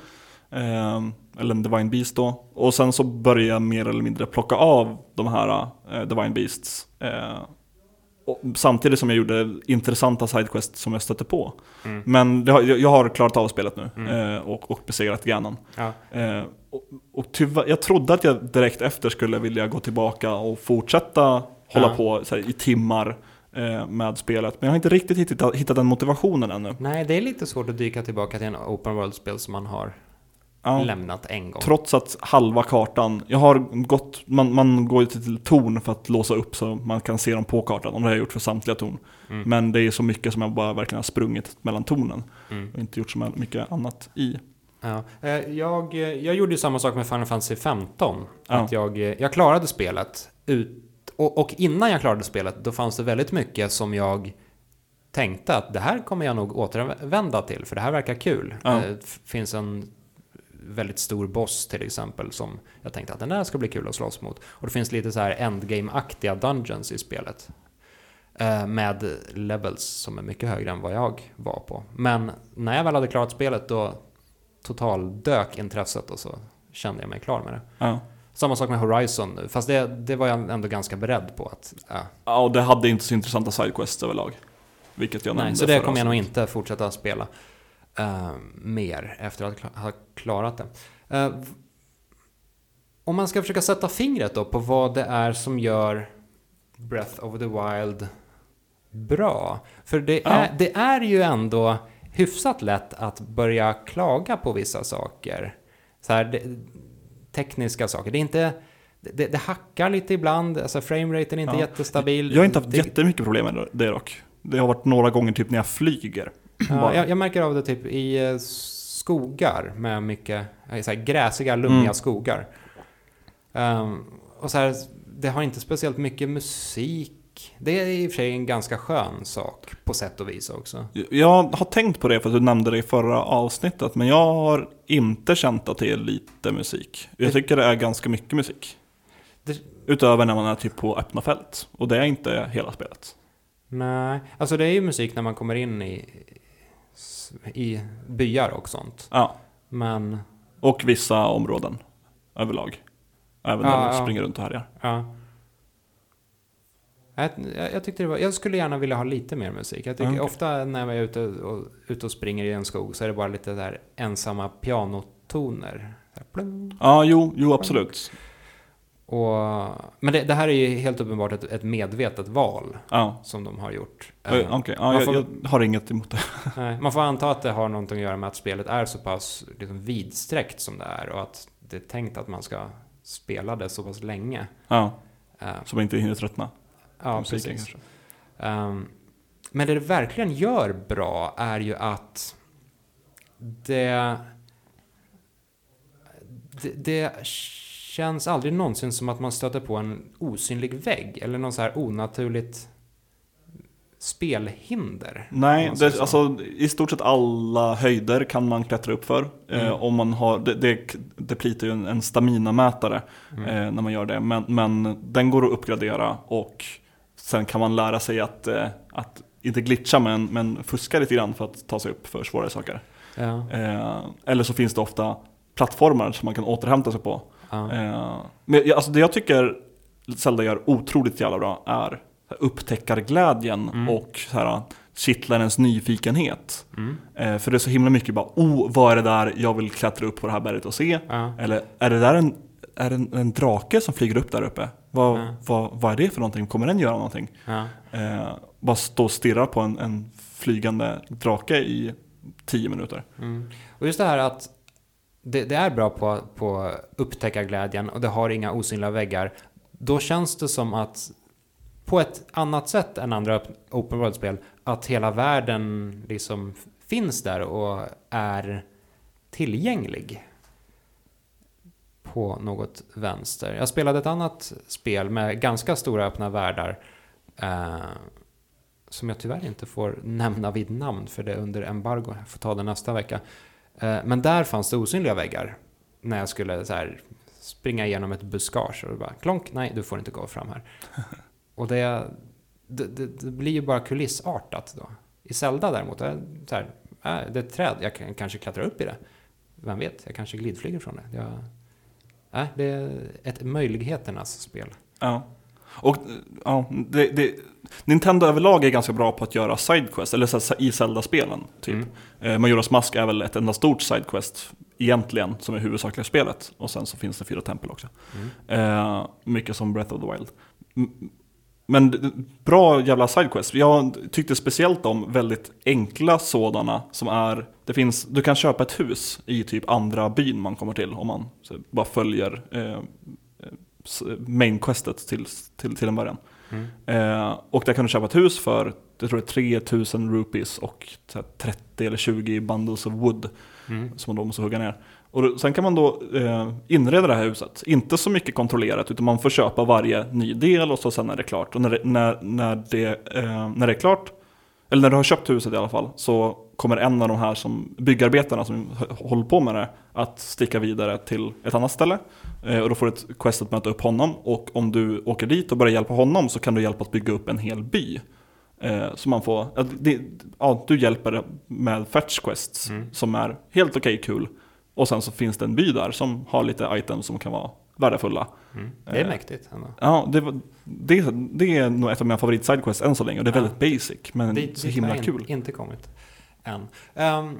Eh, eller en Divine Beast då. Och sen så började jag mer eller mindre plocka av de här eh, Divine Beasts. Eh, samtidigt som jag gjorde intressanta sidequests som jag stötte på. Mm. Men har, jag har klarat av spelet nu Mm. eh, och, och besegrat Ganon. Ja. Eh, och, och tyvärr, jag trodde att jag direkt efter skulle vilja gå tillbaka och fortsätta hålla Ja. på så här, i timmar eh, med spelet. Men jag har inte riktigt hittat, hittat den motivationen ännu. Nej, det är lite svårt att dyka tillbaka till en open world-spel som man har Ja, lämnat en gång. trots att halva kartan, jag har gått, man, man går ju till torn för att låsa upp så man kan se dem på kartan. Och det har jag gjort för samtliga torn. Mm. Men det är så mycket som jag bara verkligen har sprungit mellan tornen. Mm. Och inte gjort så mycket annat i. Ja. Eh, Jag, eh, jag gjorde ju samma sak med Final Fantasy 15. Ja. Att jag, eh, jag klarade spelet. Ut, och, och innan jag klarade spelet, då fanns det väldigt mycket som jag tänkte att det här kommer jag nog återvända till, för det här verkar kul. Ja. Det finns en väldigt stor boss till exempel som jag tänkte att den där ska bli kul att slåss mot. Och det finns lite så här endgame-aktiga dungeons i spelet. Eh, med levels som är mycket högre än vad jag var på. Men när jag väl hade klarat spelet då totaldök intresset och så kände jag mig klar med det. Ja. Samma sak med Horizon nu, fast det, det var jag ändå ganska beredd på att... Ja, ja, och det hade inte så intressanta sidequests överlag. Vilket jag nej, nämnde så det kommer jag nog inte fortsätta spela eh, mer efter att ha klarat det. Eh, om man ska försöka sätta fingret då på vad det är som gör Breath of the Wild bra. För det Ja. är, det är ju ändå hyfsat lätt att börja klaga på vissa saker. Så här, det, tekniska saker. Det är inte... Det, det hackar lite ibland, alltså frameraten är inte Ja. jättestabil. Jag har inte haft det, jättemycket problem med det dock. Det har varit några gånger typ när jag flyger. Ja, jag, jag märker av det typ i eh, skogar med mycket eh, så här, gräsiga, lummiga Mm. skogar. Ehm, och så här, det har inte speciellt mycket musik. Det är i och för sig en ganska skön sak på sätt och vis också. Jag har tänkt på det för att du nämnde det i förra avsnittet. Men jag har inte känt att det är lite musik. Jag tycker det är ganska mycket musik. Det- Utöver när man är typ på öppna fält. Och det är inte hela spelet. Nej, alltså det är ju musik när man kommer in i, i byar och sånt. Ja, Men och vissa områden överlag. Även Ja, när du ja. springer runt och härjar. Ja. Jag, jag, tyckte det var, jag skulle gärna vilja ha lite mer musik. Jag tycker okej. ofta när jag är ute och, ute och springer i en skog så är det bara lite där ensamma pianotoner. Ja, jo, jo absolut. Och, men det, det här är ju helt uppenbart ett, ett medvetet val Ja, som de har gjort. Okej, Eh, ja, jag, får- jag har inget emot det. nej, man får anta att det har någonting att göra med att spelet är så pass liksom, vidsträckt som det är och att det är tänkt att man ska spela det så pass länge. Ja, Eh, så man inte hinner tröttna. ja, musiken precis. Ehm, men det det verkligen gör bra är ju att det, det, det känns aldrig någonsin som att man stöter på en osynlig vägg eller någon så här onaturligt spelhinder. Nej, det, så. alltså, i stort sett alla höjder kan man klättra upp för. Mm. Eh, om man har, det, det, det plitar ju en, en staminamätare Mm. eh, när man gör det. Men, men den går att uppgradera och sen kan man lära sig att, eh, att inte glitcha men, men fuska lite grann för att ta sig upp för svårare saker. Ja, Eh, eller så finns det ofta plattformar som man kan återhämta sig på. Ja. Eh, men jag- alltså det jag tycker Zelda gör otroligt jävla bra är upptäckarglädjen Mm. och så här, kittlarens nyfikenhet. Mm. Eh, för det är så himla mycket bara, oh, vad är det där jag vill klättra upp på det här berget och se? ja. Eller är det där en, är det en, en drake som flyger upp där uppe? Vad, Ja. vad, vad är det för någonting? Kommer den göra någonting? ja. Eh, bara stå och stirra på en, en flygande drake i tio minuter. Mm. Och just det här att det, det är bra på, på upptäckarglädjen och det har inga osynliga väggar. Då känns det som att på ett annat sätt än andra open world-spel att hela världen liksom finns där och är tillgänglig på något vänster. Jag spelade ett annat spel med ganska stora öppna världar eh, som jag tyvärr inte får nämna vid namn för det är under embargo. Jag får ta det nästa vecka. Eh, men där fanns det osynliga väggar när jag skulle så här, springa igenom ett buskage och bara klonk, nej du får inte gå fram här. och det, det, det, det blir ju bara kulissartat då. I Zelda däremot, är det så här, äh, det är ett träd, jag kan kanske klättra upp i det. Vem vet, jag kanske glidflyger från det. Jag, äh, det är ett möjligheternas spel. Ja. Och ja, det, det, Nintendo överlag är ganska bra på att göra sidequest, eller så i Zelda-spelen. Typ. Mm. Eh, Majoras Mask är väl ett enda stort sidequest egentligen, som är huvudsakliga spelet. Och sen så finns det fyra tempel också. Mm. Eh, mycket som Breath of the Wild. Men bra jävla sidequest. Jag tyckte speciellt om väldigt enkla sådana som är, det finns, du kan köpa ett hus i typ andra byn man kommer till om man bara följer eh, s- main questet till, till, till en början. Mm. Eh, och där kan du köpa ett hus för, jag tror det är 3000 rupees och så här 30 eller 20 bundles of wood Mm. som man då måste hugga ner. Och sen kan man då eh, inreda det här huset. Inte så mycket kontrollerat, utan man får köpa varje ny del och så sen är det klart. Och när det, när, när det, eh, när det är klart, eller när du har köpt huset i alla fall, så kommer en av de här som byggarbetarna som håller på med det att sticka vidare till ett annat ställe. Eh, och då får du ett quest att möta upp honom och om du åker dit och börjar hjälpa honom så kan du hjälpa att bygga upp en hel by. Eh, så man får, ja, det, du hjälper med fetch quests Mm. som är helt okej kul. Och sen så finns det en by där som har lite items som kan vara värdefulla. Mm. Det är Eh, mäktigt ändå. Ja, det, det, det är nog ett av mina favorit sidequests än så länge och det är Ja. väldigt basic men Dit- så himla kul. In, inte kommit än. Ehm,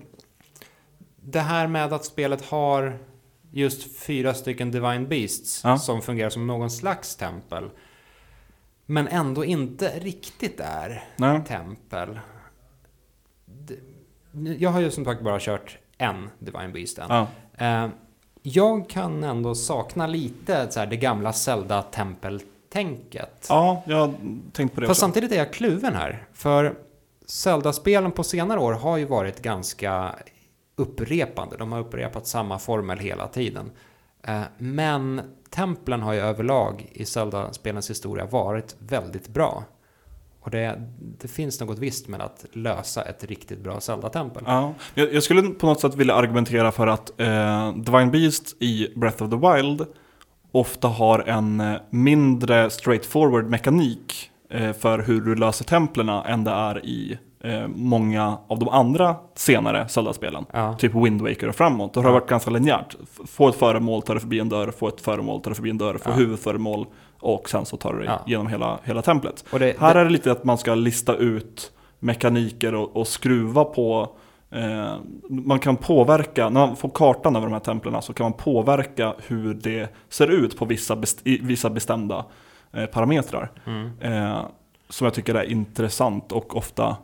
det här med att spelet har just fyra stycken Divine Beasts Ja. som fungerar som någon slags tempel. Men ändå inte riktigt är Nej. tempel. Jag har ju som sagt bara kört en Divine Beast än. Ja. Eh, jag kan ändå sakna lite så här, det gamla Zelda-tempeltänket. ja, jag har tänkt på det Fast också. samtidigt är jag kluven här. För Zelda-spelen på senare år har ju varit ganska upprepande. De har upprepat samma formel hela tiden. Eh, men templen har ju överlag i Zelda-spelens historia varit väldigt bra. Och det, det finns något visst med att lösa ett riktigt bra Zelda-tempel. Ja, jag, jag skulle på något sätt vilja argumentera för att eh, Divine Beast i Breath of the Wild ofta har en eh, mindre straightforward mekanik för hur du löser templerna än det är i eh, många av de andra senare Zelda-spelen. Ja. Typ Wind Waker och framåt. Då har det varit ganska linjärt. Få ett föremål, ta dig förbi en dörr, få ett föremål, ta dig förbi en dörr, få Ja. huvudföremål och sen så tar du dig Ja. genom hela, hela templet. Det, Här det, är det lite att man ska lista ut mekaniker och, och skruva på eh, man kan påverka, när man får kartan över de här templen så kan man påverka hur det ser ut på vissa, best, vissa bestämda eh, parametrar. mm, Eh, som jag tycker är intressant och ofta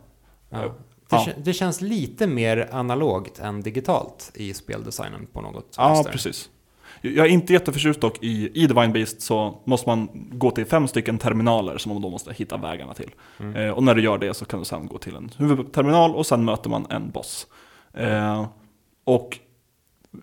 ja. Ja. Det, kä- det känns lite mer analogt än digitalt i speldesignen på något Ja, vänster. precis. Jag är inte jätteförtjust dock i, i Divine Beast så måste man gå till fem stycken terminaler som man då måste hitta vägarna till. Mm. Eh, och när du gör det så kan du sen gå till en huvudterminal och sen möter man en boss. Eh, och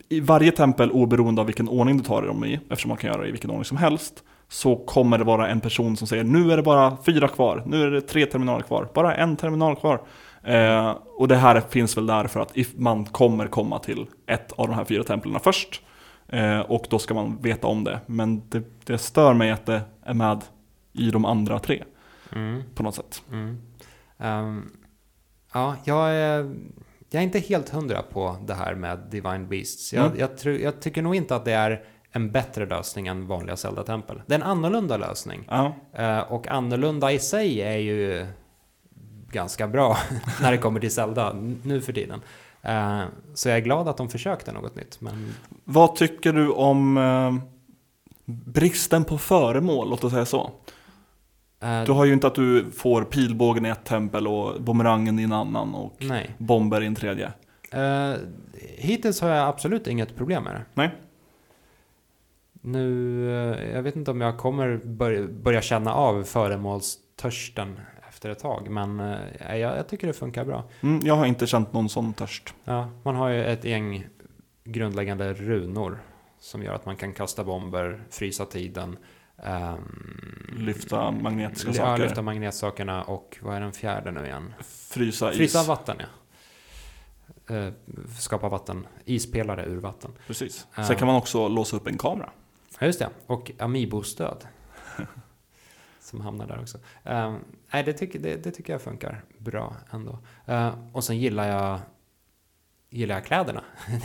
i varje tempel, oberoende av vilken ordning du tar dem i, eftersom man kan göra det i vilken ordning som helst, så kommer det vara en person som säger nu är det bara fyra kvar, nu är det tre terminaler kvar, bara en terminal kvar. Eh, och det här finns väl där för att man kommer komma till ett av de här fyra templen först. Eh, och då ska man veta om det. Men det, det stör mig att det är med i de andra tre Mm. på något sätt. Mm. Ehm, ja, jag är, jag är inte helt hundra på det här med Divine Beasts. Jag, Mm. jag, tror, jag tycker nog inte att det är en bättre lösning än vanliga Zelda-tempel. Det är en annorlunda lösning. Eh, och annorlunda i sig är ju ganska bra när det kommer till Zelda nu för tiden. Eh, så jag är glad att de försökte något nytt. Men Vad tycker du om eh, bristen på föremål, låt oss säga så? Du har ju inte att du får pilbågen i ett tempel och bumerangen i en annan och nej. bomber i en tredje. Hittills har jag absolut inget problem med det. Nej. Nu, eh, jag vet inte om jag kommer börja, börja känna av föremålstörsten efter ett tag, men eh, jag, jag tycker det funkar bra. Mm, jag har inte känt någon sån törst. Ja, man har ju ett gäng grundläggande runor som gör att man kan kasta bomber, frysa tiden, ehm, Lyfta magnetiska ja, saker. lyfta magnetsakerna och vad är den fjärde nu igen? Frysa is. Frysa vatten, ja. Eh, skapa vatten, ispelare ur vatten. Precis. Sen kan man också låsa upp en kamera. Ja, just det. Och Amiibo-stöd. som hamnar där också. Um, nej, det, tycker, det, det tycker jag funkar bra ändå. Eh, och sen gillar jag, gillar jag kläderna.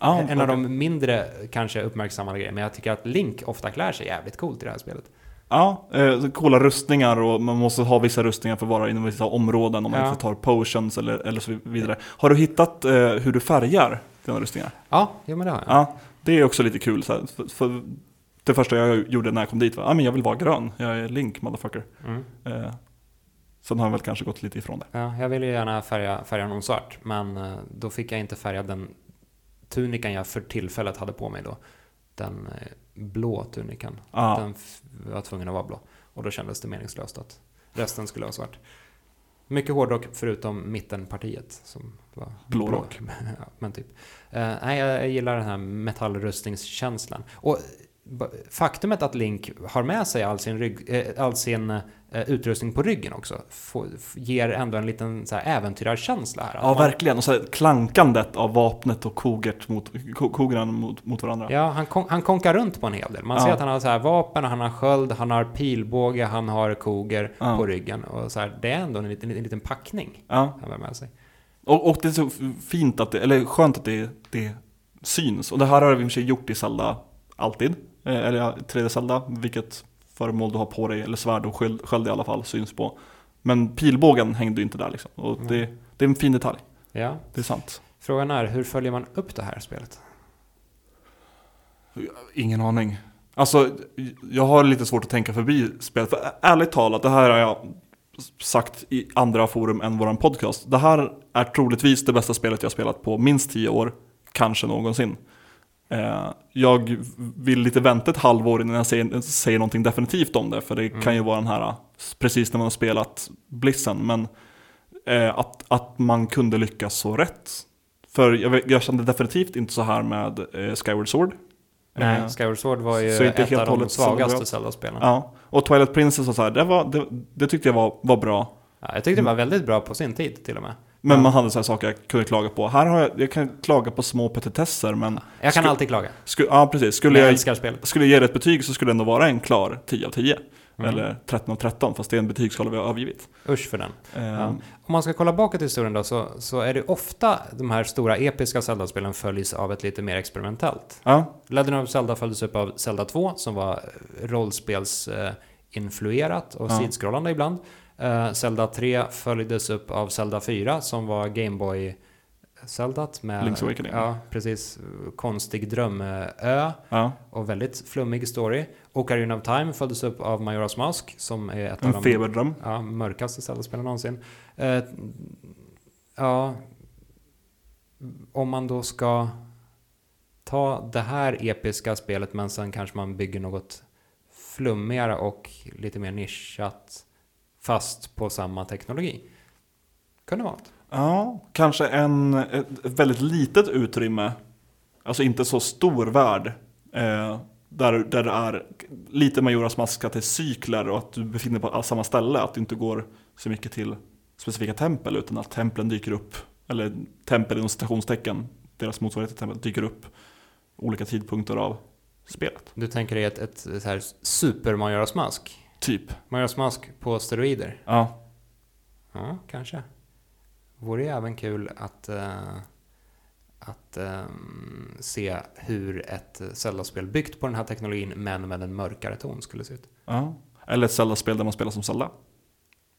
Ja, en av de mindre kanske uppmärksammade grejerna. Men jag tycker att Link ofta klär sig jävligt coolt i det här spelet. Ja, eh, coola rustningar och man måste ha vissa rustningar för att vara inom vissa områden om man Ja. inte tar potions eller, eller så vidare. Har du hittat eh, hur du färgar dina rustningar? Ja, jo, men det har jag. Ja, det är också lite kul. Så här, för, för det första jag gjorde när jag kom dit var att ah, jag vill vara grön. Jag är Link, motherfucker. Mm. Eh, sen har jag väl kanske gått lite ifrån det. Ja, jag ville ju gärna färga, färga honom svart, men eh, då fick jag inte färga den tunikan jag för tillfället hade på mig då. Den eh, blå tunikan. Ja, Den var tvungen att vara blå. Och då kändes det meningslöst att resten skulle vara svart. Mycket hårdrock förutom mittenpartiet som var Blårock. ja, men typ. Eh, nej, jag, gillar den här metallrustningskänslan. Och faktumet att Link har med sig all sin, rygg, eh, all sin eh, utrustning på ryggen också får, ger ändå en liten så här, äventyrarkänsla här. Ja, man- verkligen. Och så klankandet av vapnet och kogert mot, ko- kogran mot, mot varandra. Ja, han, kon- han konkar runt på en hel del. Man Ja. ser att han har så här vapen, han har sköld, han har pilbåge, han har koger Ja. på ryggen. Och så här, det är ändå en liten, en liten packning Ja. han har med sig. Och, och det är så fint att det, eller skönt att det, det syns. Och det här har vi i och för sig gjort i Zelda alltid. Eh, Eller 3D Zelda, vilket föremål du har på dig, eller svärd och sköld, sköld i alla fall, syns på. Men pilbågen hängde ju inte där liksom. Och Mm. det, det är en fin detalj, Ja. det är sant. Frågan är, hur följer man upp det här spelet? Ingen aning. Alltså, jag har lite svårt att tänka förbi spelet. För ärligt talat, det här har jag sagt i andra forum än våran podcast. Det här är troligtvis det bästa spelet jag spelat på minst 10 år, kanske någonsin. Eh, jag vill lite vänta ett halvår innan jag säger, säger någonting definitivt om det, för det Mm. kan ju vara den här, precis när man har spelat Blissen, men eh, att, att man kunde lyckas så rätt. För jag, jag kände definitivt inte så här med eh, Skyward Sword. Nej, Eh, Skyward Sword var ju så inte ett helt av de svagaste. Zelda-spelen. Ja, och Twilight Princess och så här, det, var, det, det tyckte jag var, var bra. Ja, jag tyckte det var väldigt bra på sin tid till och med. Men man hade så här saker jag kunde klaga på. Här har jag, jag kan klaga på små petitesser, men Jag kan Sku- alltid klaga. sku, ja, precis. Skulle Men jag jag, spelet. skulle jag ge det ett betyg så skulle det ändå vara en klar 10 av 10. Mm. Eller 13 av 13, fast det är en betygsskala vi har övergivit. Usch för den. Eh, Ja. Om man ska kolla bakåt i historien då, så, så är det ofta de här stora episka Zelda-spelen följs av ett lite mer experimentellt. ja, Legend of Zelda följdes upp av Zelda 2, som var rollspelsinfluerat och Ja. sidskrollande ibland. Eh, Zelda 3 följdes upp av Zelda 4, som var Gameboy Zeldat med... Link's Awakening. Ja, precis. Konstig drömö ja. och väldigt flummig story. Ocarina of Time följdes upp av Majora's Mask, som är ett av En de feberdröm. ja, mörkaste Zelda-spelen någonsin. Eh, ja, om man då ska ta det här episka spelet men sen kanske man bygger något flummigare och lite mer nischat fast på samma teknologi. Kunde vara något. Ja, kanske en, ett ett väldigt litet utrymme. Alltså inte så stor värld. Eh, där, där det är lite Majoras maska till cykler och att du befinner dig på samma ställe. Att du inte går så mycket till specifika tempel utan att templen dyker upp. Eller tempel inom citationstecken, deras motsvarighet till tempel, dyker upp olika tidpunkter av spelet. Du tänker dig ett, ett, så här super Majora's Mask? Typ. Majora's Mask på steroider? Ja, Ja, kanske. Vore ju även kul att, eh, att ehm, se hur ett Zelda-spel byggt på den här teknologin men med en mörkare ton skulle se ut. ja. Eller ett Zelda-spel där man spelar som Zelda.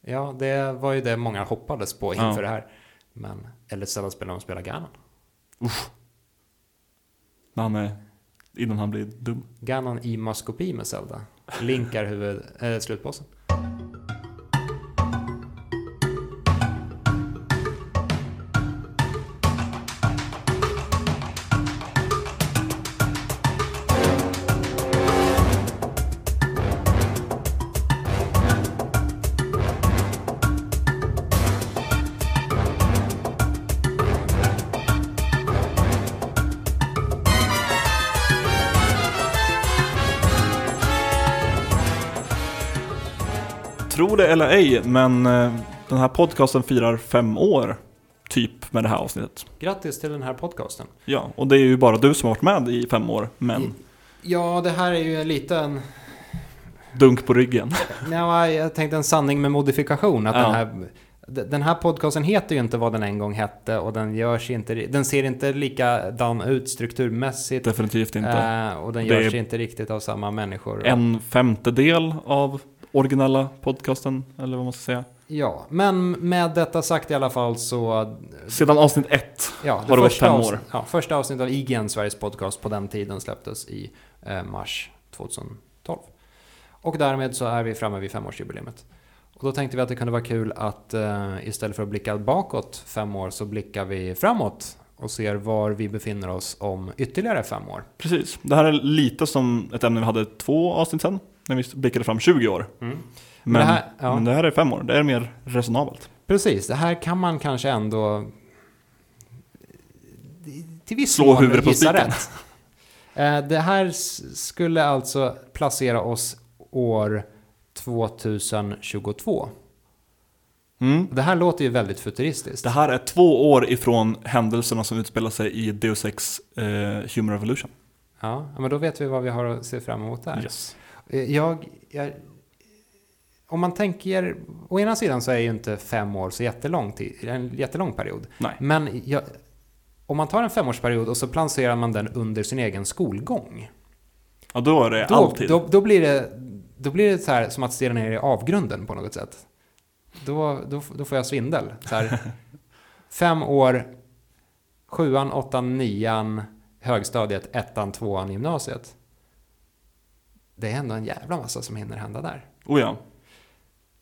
Ja, det var ju det många hoppades på inför Ja. det här. Men, eller ett Zelda-spel där man spelar Ganon. När han är, innan han blir dum. Ganon i maskopi med Zelda. Link är huvud, äh, slutbossen. Tro det eller ej, men eh, den här podcasten firar fem år typ med det här avsnittet. Grattis till den här podcasten. Ja, och det är ju bara du som har varit med i fem år, men Ja, det här är ju en liten... dunk på ryggen. Ja, jag tänkte en sanning med modifikation. Att Ja. den, här, den här podcasten heter ju inte vad den en gång hette och den, görs inte, den ser inte likadan ut strukturmässigt. Definitivt inte. Eh, och den görs inte riktigt av samma människor. En femtedel av originella podcasten, eller vad man ska säga. Ja, men med detta sagt i alla fall så... Sedan avsnitt ett. Ja, Har det gått fem avsnitt- år? Ja, första avsnittet av IGN, Sveriges podcast, på den tiden släpptes i eh, mars 2012. Och därmed så är vi framme vid femårsjubileet. Och då tänkte vi att det kunde vara kul att eh, istället för att blicka bakåt fem år så blickar vi framåt och ser var vi befinner oss om ytterligare fem år. Precis. Det här är lite som ett ämne vi hade två avsnitt sedan, när vi blickade fram 20 år. Mm. Men, det här- ja. men det här är fem år, det är mer resonabelt. Precis, det här kan man kanske ändå till viss Slå mån huvudet på gissa spiken. rätt. Eh, det här skulle alltså placera oss år 2022. Mm. Det här låter ju väldigt futuristiskt. Det här är två år ifrån händelserna som utspelar sig i Deus Ex eh, Human Revolution. Ja, men då vet vi vad vi har att se fram emot där. Yes. Eh, Jag, jag, om man tänker, å ena sidan så är ju inte fem år så jättelång tid, en jättelång period. Nej. Men jag, om man tar en femårsperiod och så placerar man den under sin egen skolgång. Ja, då är det Då, alltid. då, då blir det, då blir det så här som att stirra ner i avgrunden på något sätt. Då, då, då får jag svindel. Så här, fem år, sjuan, åttan, nian, högstadiet, ettan, tvåan, gymnasiet. Det är ändå en jävla massa som hinner hända där. Oh ja.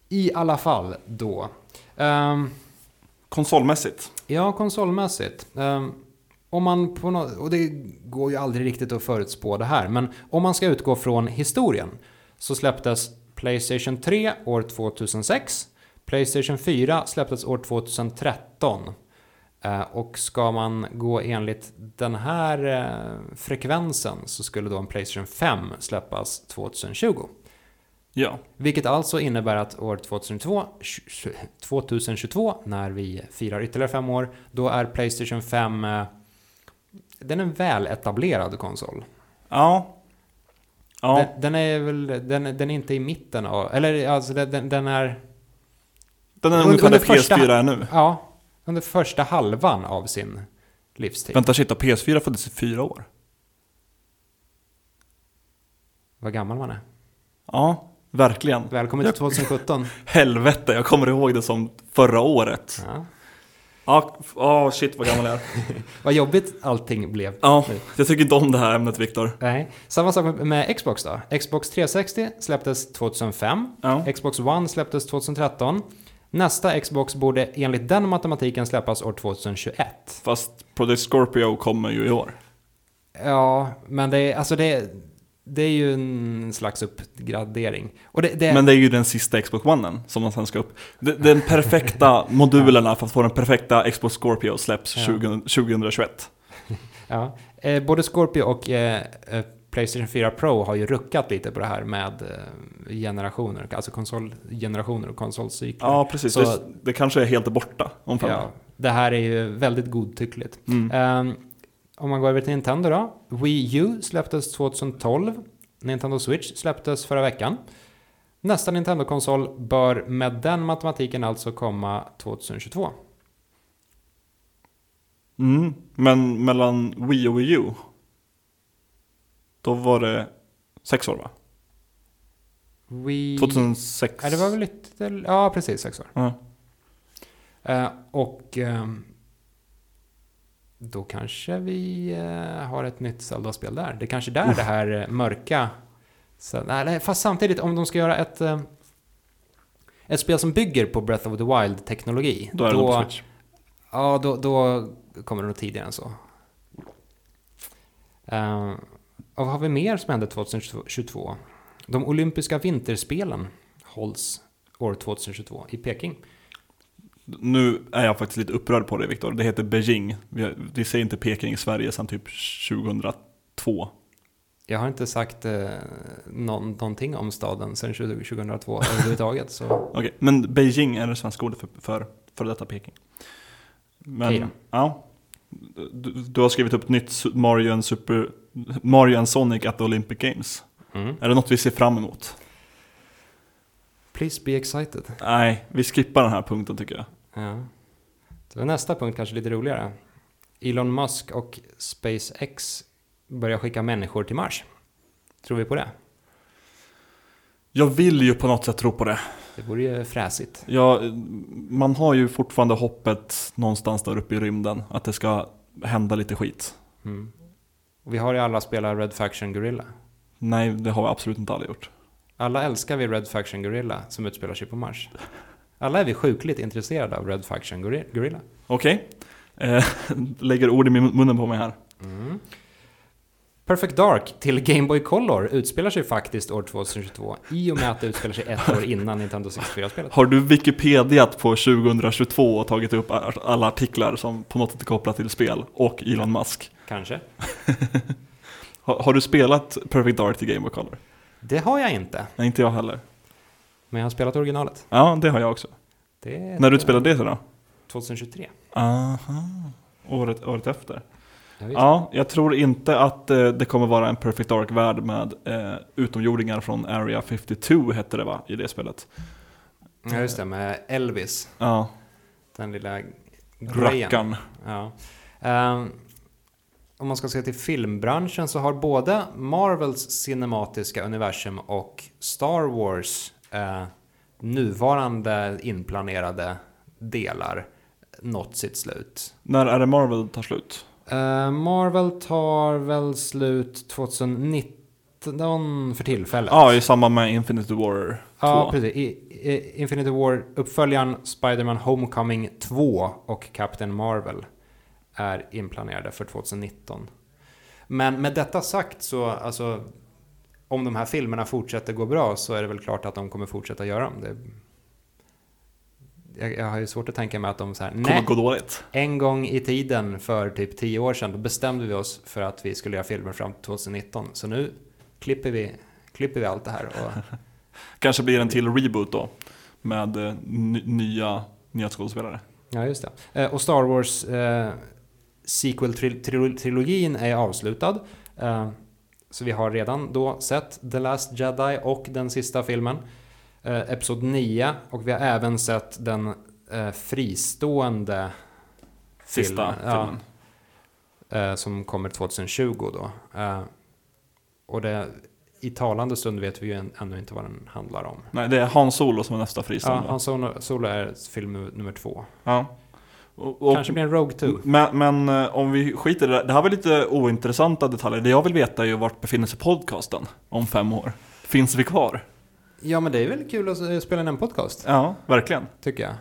I alla fall då. Ehm, Konsolmässigt. Ja, konsolmässigt. Ehm, om man på nå- och det går ju aldrig riktigt att förutspå det här, men om man ska utgå från historien så släpptes Playstation 3 år 2006, Playstation 4 släpptes år 2013 Eh, och ska man gå enligt den här eh, frekvensen så skulle då en Playstation 5 släppas 2020. Ja. Vilket alltså innebär att år 2022, 2022, när vi firar ytterligare fem år, då är Playstation 5 eh, den är en väl etablerad konsol. Ja. Ja. Den, den är väl, den, den är inte i mitten av, eller alltså den, den- är, Den är ungefär där första- PS4 är nu. ja, under första halvan av sin livstid. Vänta shit, då, PS4 föddes i fyra år. Vad gammal man är. Ja, verkligen. Välkommen till 2017. Helvete, jag kommer ihåg det som förra året. Ja. Ja, åh shit vad gammal jag är. Vad jobbigt allting blev. Ja, jag tycker inte om det här ämnet Viktor. Nej. Samma sak med- med Xbox då. Xbox 360 släpptes 2005. Ja. Xbox One släpptes 2013. Nästa Xbox borde enligt den matematiken släppas år 2021. Fast Project Scorpio kommer ju i år. Ja, men det är, alltså det, det är ju en slags uppgradering. Det, det, Men det är ju den sista Xbox One som man sen ska upp. De- Den perfekta modulerna för att få den perfekta Xbox Scorpio släpps Ja. 20, 2021. ja, eh, både Scorpio och eh, eh, Playstation 4 Pro har ju ruckat lite på det här med eh, generationer, alltså konsolgenerationer och konsolcykler. Ja, precis. Så- Det, det kanske är helt borta om fem Ja, det här är ju väldigt godtyckligt. Mm. Ehm, om man går över till Nintendo då. Wii U släpptes 2012. Nintendo Switch släpptes förra veckan. Nästa Nintendo-konsol bör med den matematiken alltså komma 2022. Mm. Men mellan Wii och Wii U, då var det sex år va? Wii... 2006. Ja, det var väl lite... Ja, precis. Sex år. Ja. Eh, och... ehm, då kanske vi eh, har ett nytt Zelda-spel där. Det är kanske där det här eh, mörka... Så, nej, fast samtidigt, om de ska göra ett... eh, ett spel som bygger på Breath of the Wild-teknologi. Då är det på Switch. Ja, då, då kommer det nog tidigare än så. Och vad har vi mer som hände 2022? De olympiska vinterspelen hålls år 2022 i Peking. Nu är jag faktiskt lite upprörd på det Viktor. Det heter Beijing. Vi, vi säger inte Peking i Sverige sedan typ 2002. Jag har inte sagt eh, någon, någonting om staden sedan 20- 2002 överhuvudtaget. Så Okej, men Beijing är det svenska ordet för, för, för detta Peking. Men, ja. Du, du har skrivit upp nytt Mario and, Super, Mario and Sonic at the Olympic Games. mm. Är det något vi ser fram emot? Please be excited. Nej, vi skippar den här punkten tycker jag. Ja. Så nästa punkt kanske lite roligare. Elon Musk och SpaceX börjar skicka människor till Mars. Tror vi på det? Jag vill ju på något sätt tro på det. Det vore ju fräsigt. Ja, man har ju fortfarande hoppet någonstans där uppe i rymden att det ska hända lite skit. Mm. Vi har ju alla spelat Red Faction Gorilla. Nej, det har vi absolut inte alla gjort. Alla älskar vi Red Faction Gorilla som utspelar sig på Mars. Alla är vi sjukligt intresserade av Red Faction Gori- Gorilla. Okej, eh, lägger ord i munnen på mig här. Mm. Perfect Dark till Game Boy Color utspelar sig faktiskt år 2022 i och med att det utspelar sig ett år innan Nintendo 64-spelet. Har du Wikipediat på 2022 och tagit upp alla artiklar som på något sätt är kopplat till spel och Elon Musk? Kanske. Har, har du spelat Perfect Dark till Game Boy Color? Det har jag inte, Nej, inte jag heller. men jag har spelat originalet. Ja, det har jag också. Det är När du spelade det då? 2023. Aha. Året, året efter. Ja, jag tror inte att eh, det kommer vara en Perfect Dark-värld med eh, utomjordingar från Area 52 hette det va, i det spelet. ja, just det, med Elvis. Ja, Den lilla grejen. Ja. Ehm, om man ska se till filmbranschen så har både Marvels cinematiska universum och Star Wars eh, nuvarande inplanerade delar nått sitt slut. När är det Marvel tar slut? Eh, Marvel tar väl slut 2019 för tillfället. Ja, i samband med Infinity War 2. Ja, precis. I, i Infinity War-uppföljaren Spider-Man Homecoming 2 och Captain Marvel är inplanerade för 2019. Men med detta sagt så, alltså, om de här filmerna fortsätter gå bra så är det väl klart att de kommer fortsätta göra dem. Det, jag, jag har ju svårt att tänka mig att de så här, Kommer nej, gå dåligt. en gång i tiden för typ 10 år sedan, då bestämde vi oss för att vi skulle göra filmer fram till 2019. Så nu klipper vi, klipper vi allt det här. Och, Kanske blir en till reboot då. Med eh, ny- nya, nya skådespelare. Ja, just det. Eh, och Star Wars eh, sequel-trilogin är avslutad. Eh, så vi har redan då sett The Last Jedi och den sista filmen. Eh, Episod 9 och vi har även sett den eh, fristående Sista filmen, filmen. Ja, eh, som kommer 2020 då. Eh, och det, i talande stund vet vi ju än- ännu inte vad den handlar om. Nej, det är Han Solo som är nästa Ja, fristående. Han Solo, Solo är film nummer, nummer två. Ja. Och, och, Kanske blir en Rogue 2. men, men eh, om vi skiter i det, det här var lite ointressanta detaljer. Det jag vill veta är ju vart befinner sig podcasten om fem år? Finns vi kvar? Ja, men det är väl kul att eh, spela in en podcast, Ja, verkligen. tycker jag.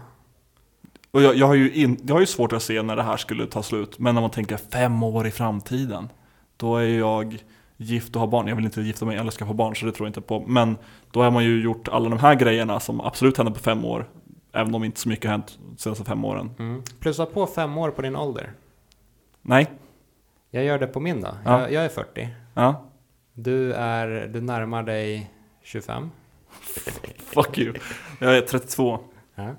Och jag, jag, har ju in, jag har ju svårt att se när det här skulle ta slut. Men när man tänker fem år i framtiden. Då är jag gift och har barn. Jag vill inte gifta mig eller skaffa barn så det tror jag inte på. Men då har man ju gjort alla de här grejerna som absolut händer på fem år. Även om inte så mycket har hänt de senaste fem åren. Mm. Plussa på fem år på din ålder. Nej. Jag gör det på min då. Ja. Jag, jag är 40. Ja. Du, är, du närmar dig 25. Fuck you. Jag är 32. Ja.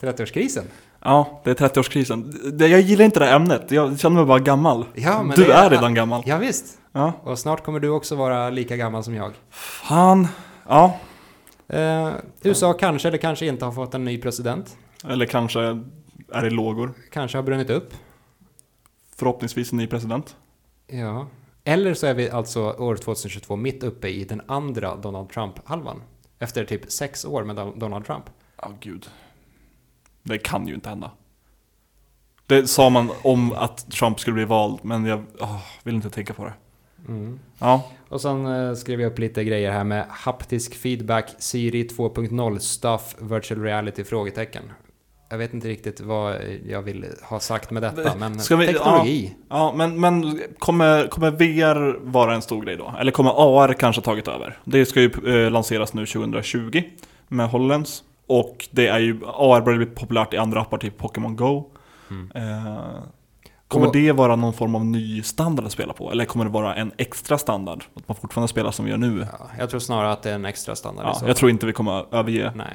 30-årskrisen. Ja, det är 30-årskrisen. Det- Jag gillar inte det här ämnet. Jag känner mig bara gammal. Ja, men du det är redan gammal. Ja, visst. Ja. Och snart kommer du också vara lika gammal som jag. Fan. Ja. Eh, USA kanske eller kanske inte har fått en ny president. Eller kanske är det lågor. Kanske har brunnit upp. Förhoppningsvis en ny president. Ja. Eller så är vi alltså år 2022 mitt uppe i den andra Donald Trump-halvan. Efter typ sex år med Don- Donald Trump. Ja, gud. Det kan ju inte hända. Det sa man om att Trump skulle bli vald, men jag åh, vill inte tänka på det. Mm. Ja, Och sen eh, skrev jag upp lite grejer här med haptisk feedback, Siri 2.0, stuff, virtual reality, frågetecken. Jag vet inte riktigt vad jag vill ha sagt med detta, men Ska vi- teknologi. ja men, men kommer, kommer VR vara en stor grej då? Eller kommer AR kanske tagit över? Det ska ju eh, lanseras nu 2020 med HoloLens. Och det är ju, AR börjar bli populärt i andra appar, typ Pokémon Go. Mm. Eh, kommer Och- det vara någon form av ny standard att spela på? Eller kommer det vara en extra standard? Att man fortfarande spelar som vi gör nu? Ja, jag tror snarare att det är en extra standard Ja, jag tror inte vi kommer överge Nej.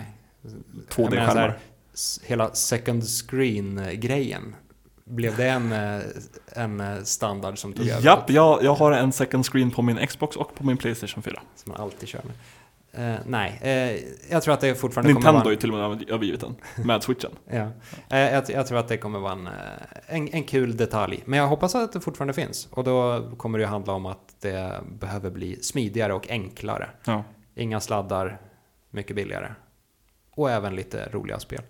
Jag menar så 2D-skärmar. Hela second screen-grejen. Blev det en, eh, en eh, standard som tog över? Japp, jag, jag har en second screen på min Xbox och på min Playstation 4. Som man alltid kör med. Eh, nej, eh, jag tror att det fortfarande Nintendo kommer har ju vara... till och med övergivit den med switchen. Ja. Eh, jag, jag tror att det kommer vara en, en, en kul detalj. Men jag hoppas att det fortfarande finns. Och då kommer det ju handla om att det behöver bli smidigare och enklare. Ja. Inga sladdar, mycket billigare. Och även lite roliga spel.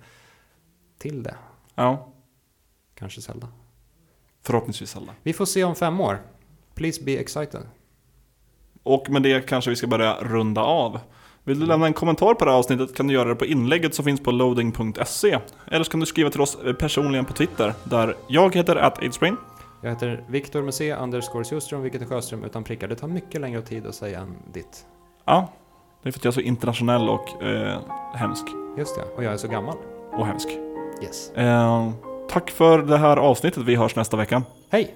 Till det. ja, Kanske Zelda. förhoppningsvis alla. Vi får se om fem år. Please be excited. Och med det kanske vi ska börja runda av. Vill du lämna en kommentar på det här avsnittet kan du göra det på inlägget som finns på loading.se. Eller så kan du skriva till oss eh, personligen på Twitter, där jag heter ataidsbrain. Jag heter Viktor med C, underscore Sjöström, vilket är Sjöström utan prickar. Det tar mycket längre tid att säga än ditt. Ja, det är för att jag är så internationell och eh, hemsk. Just det, och jag är så gammal. Och hemsk. Yes. Eh, tack för det här avsnittet, vi hörs nästa vecka. Hej!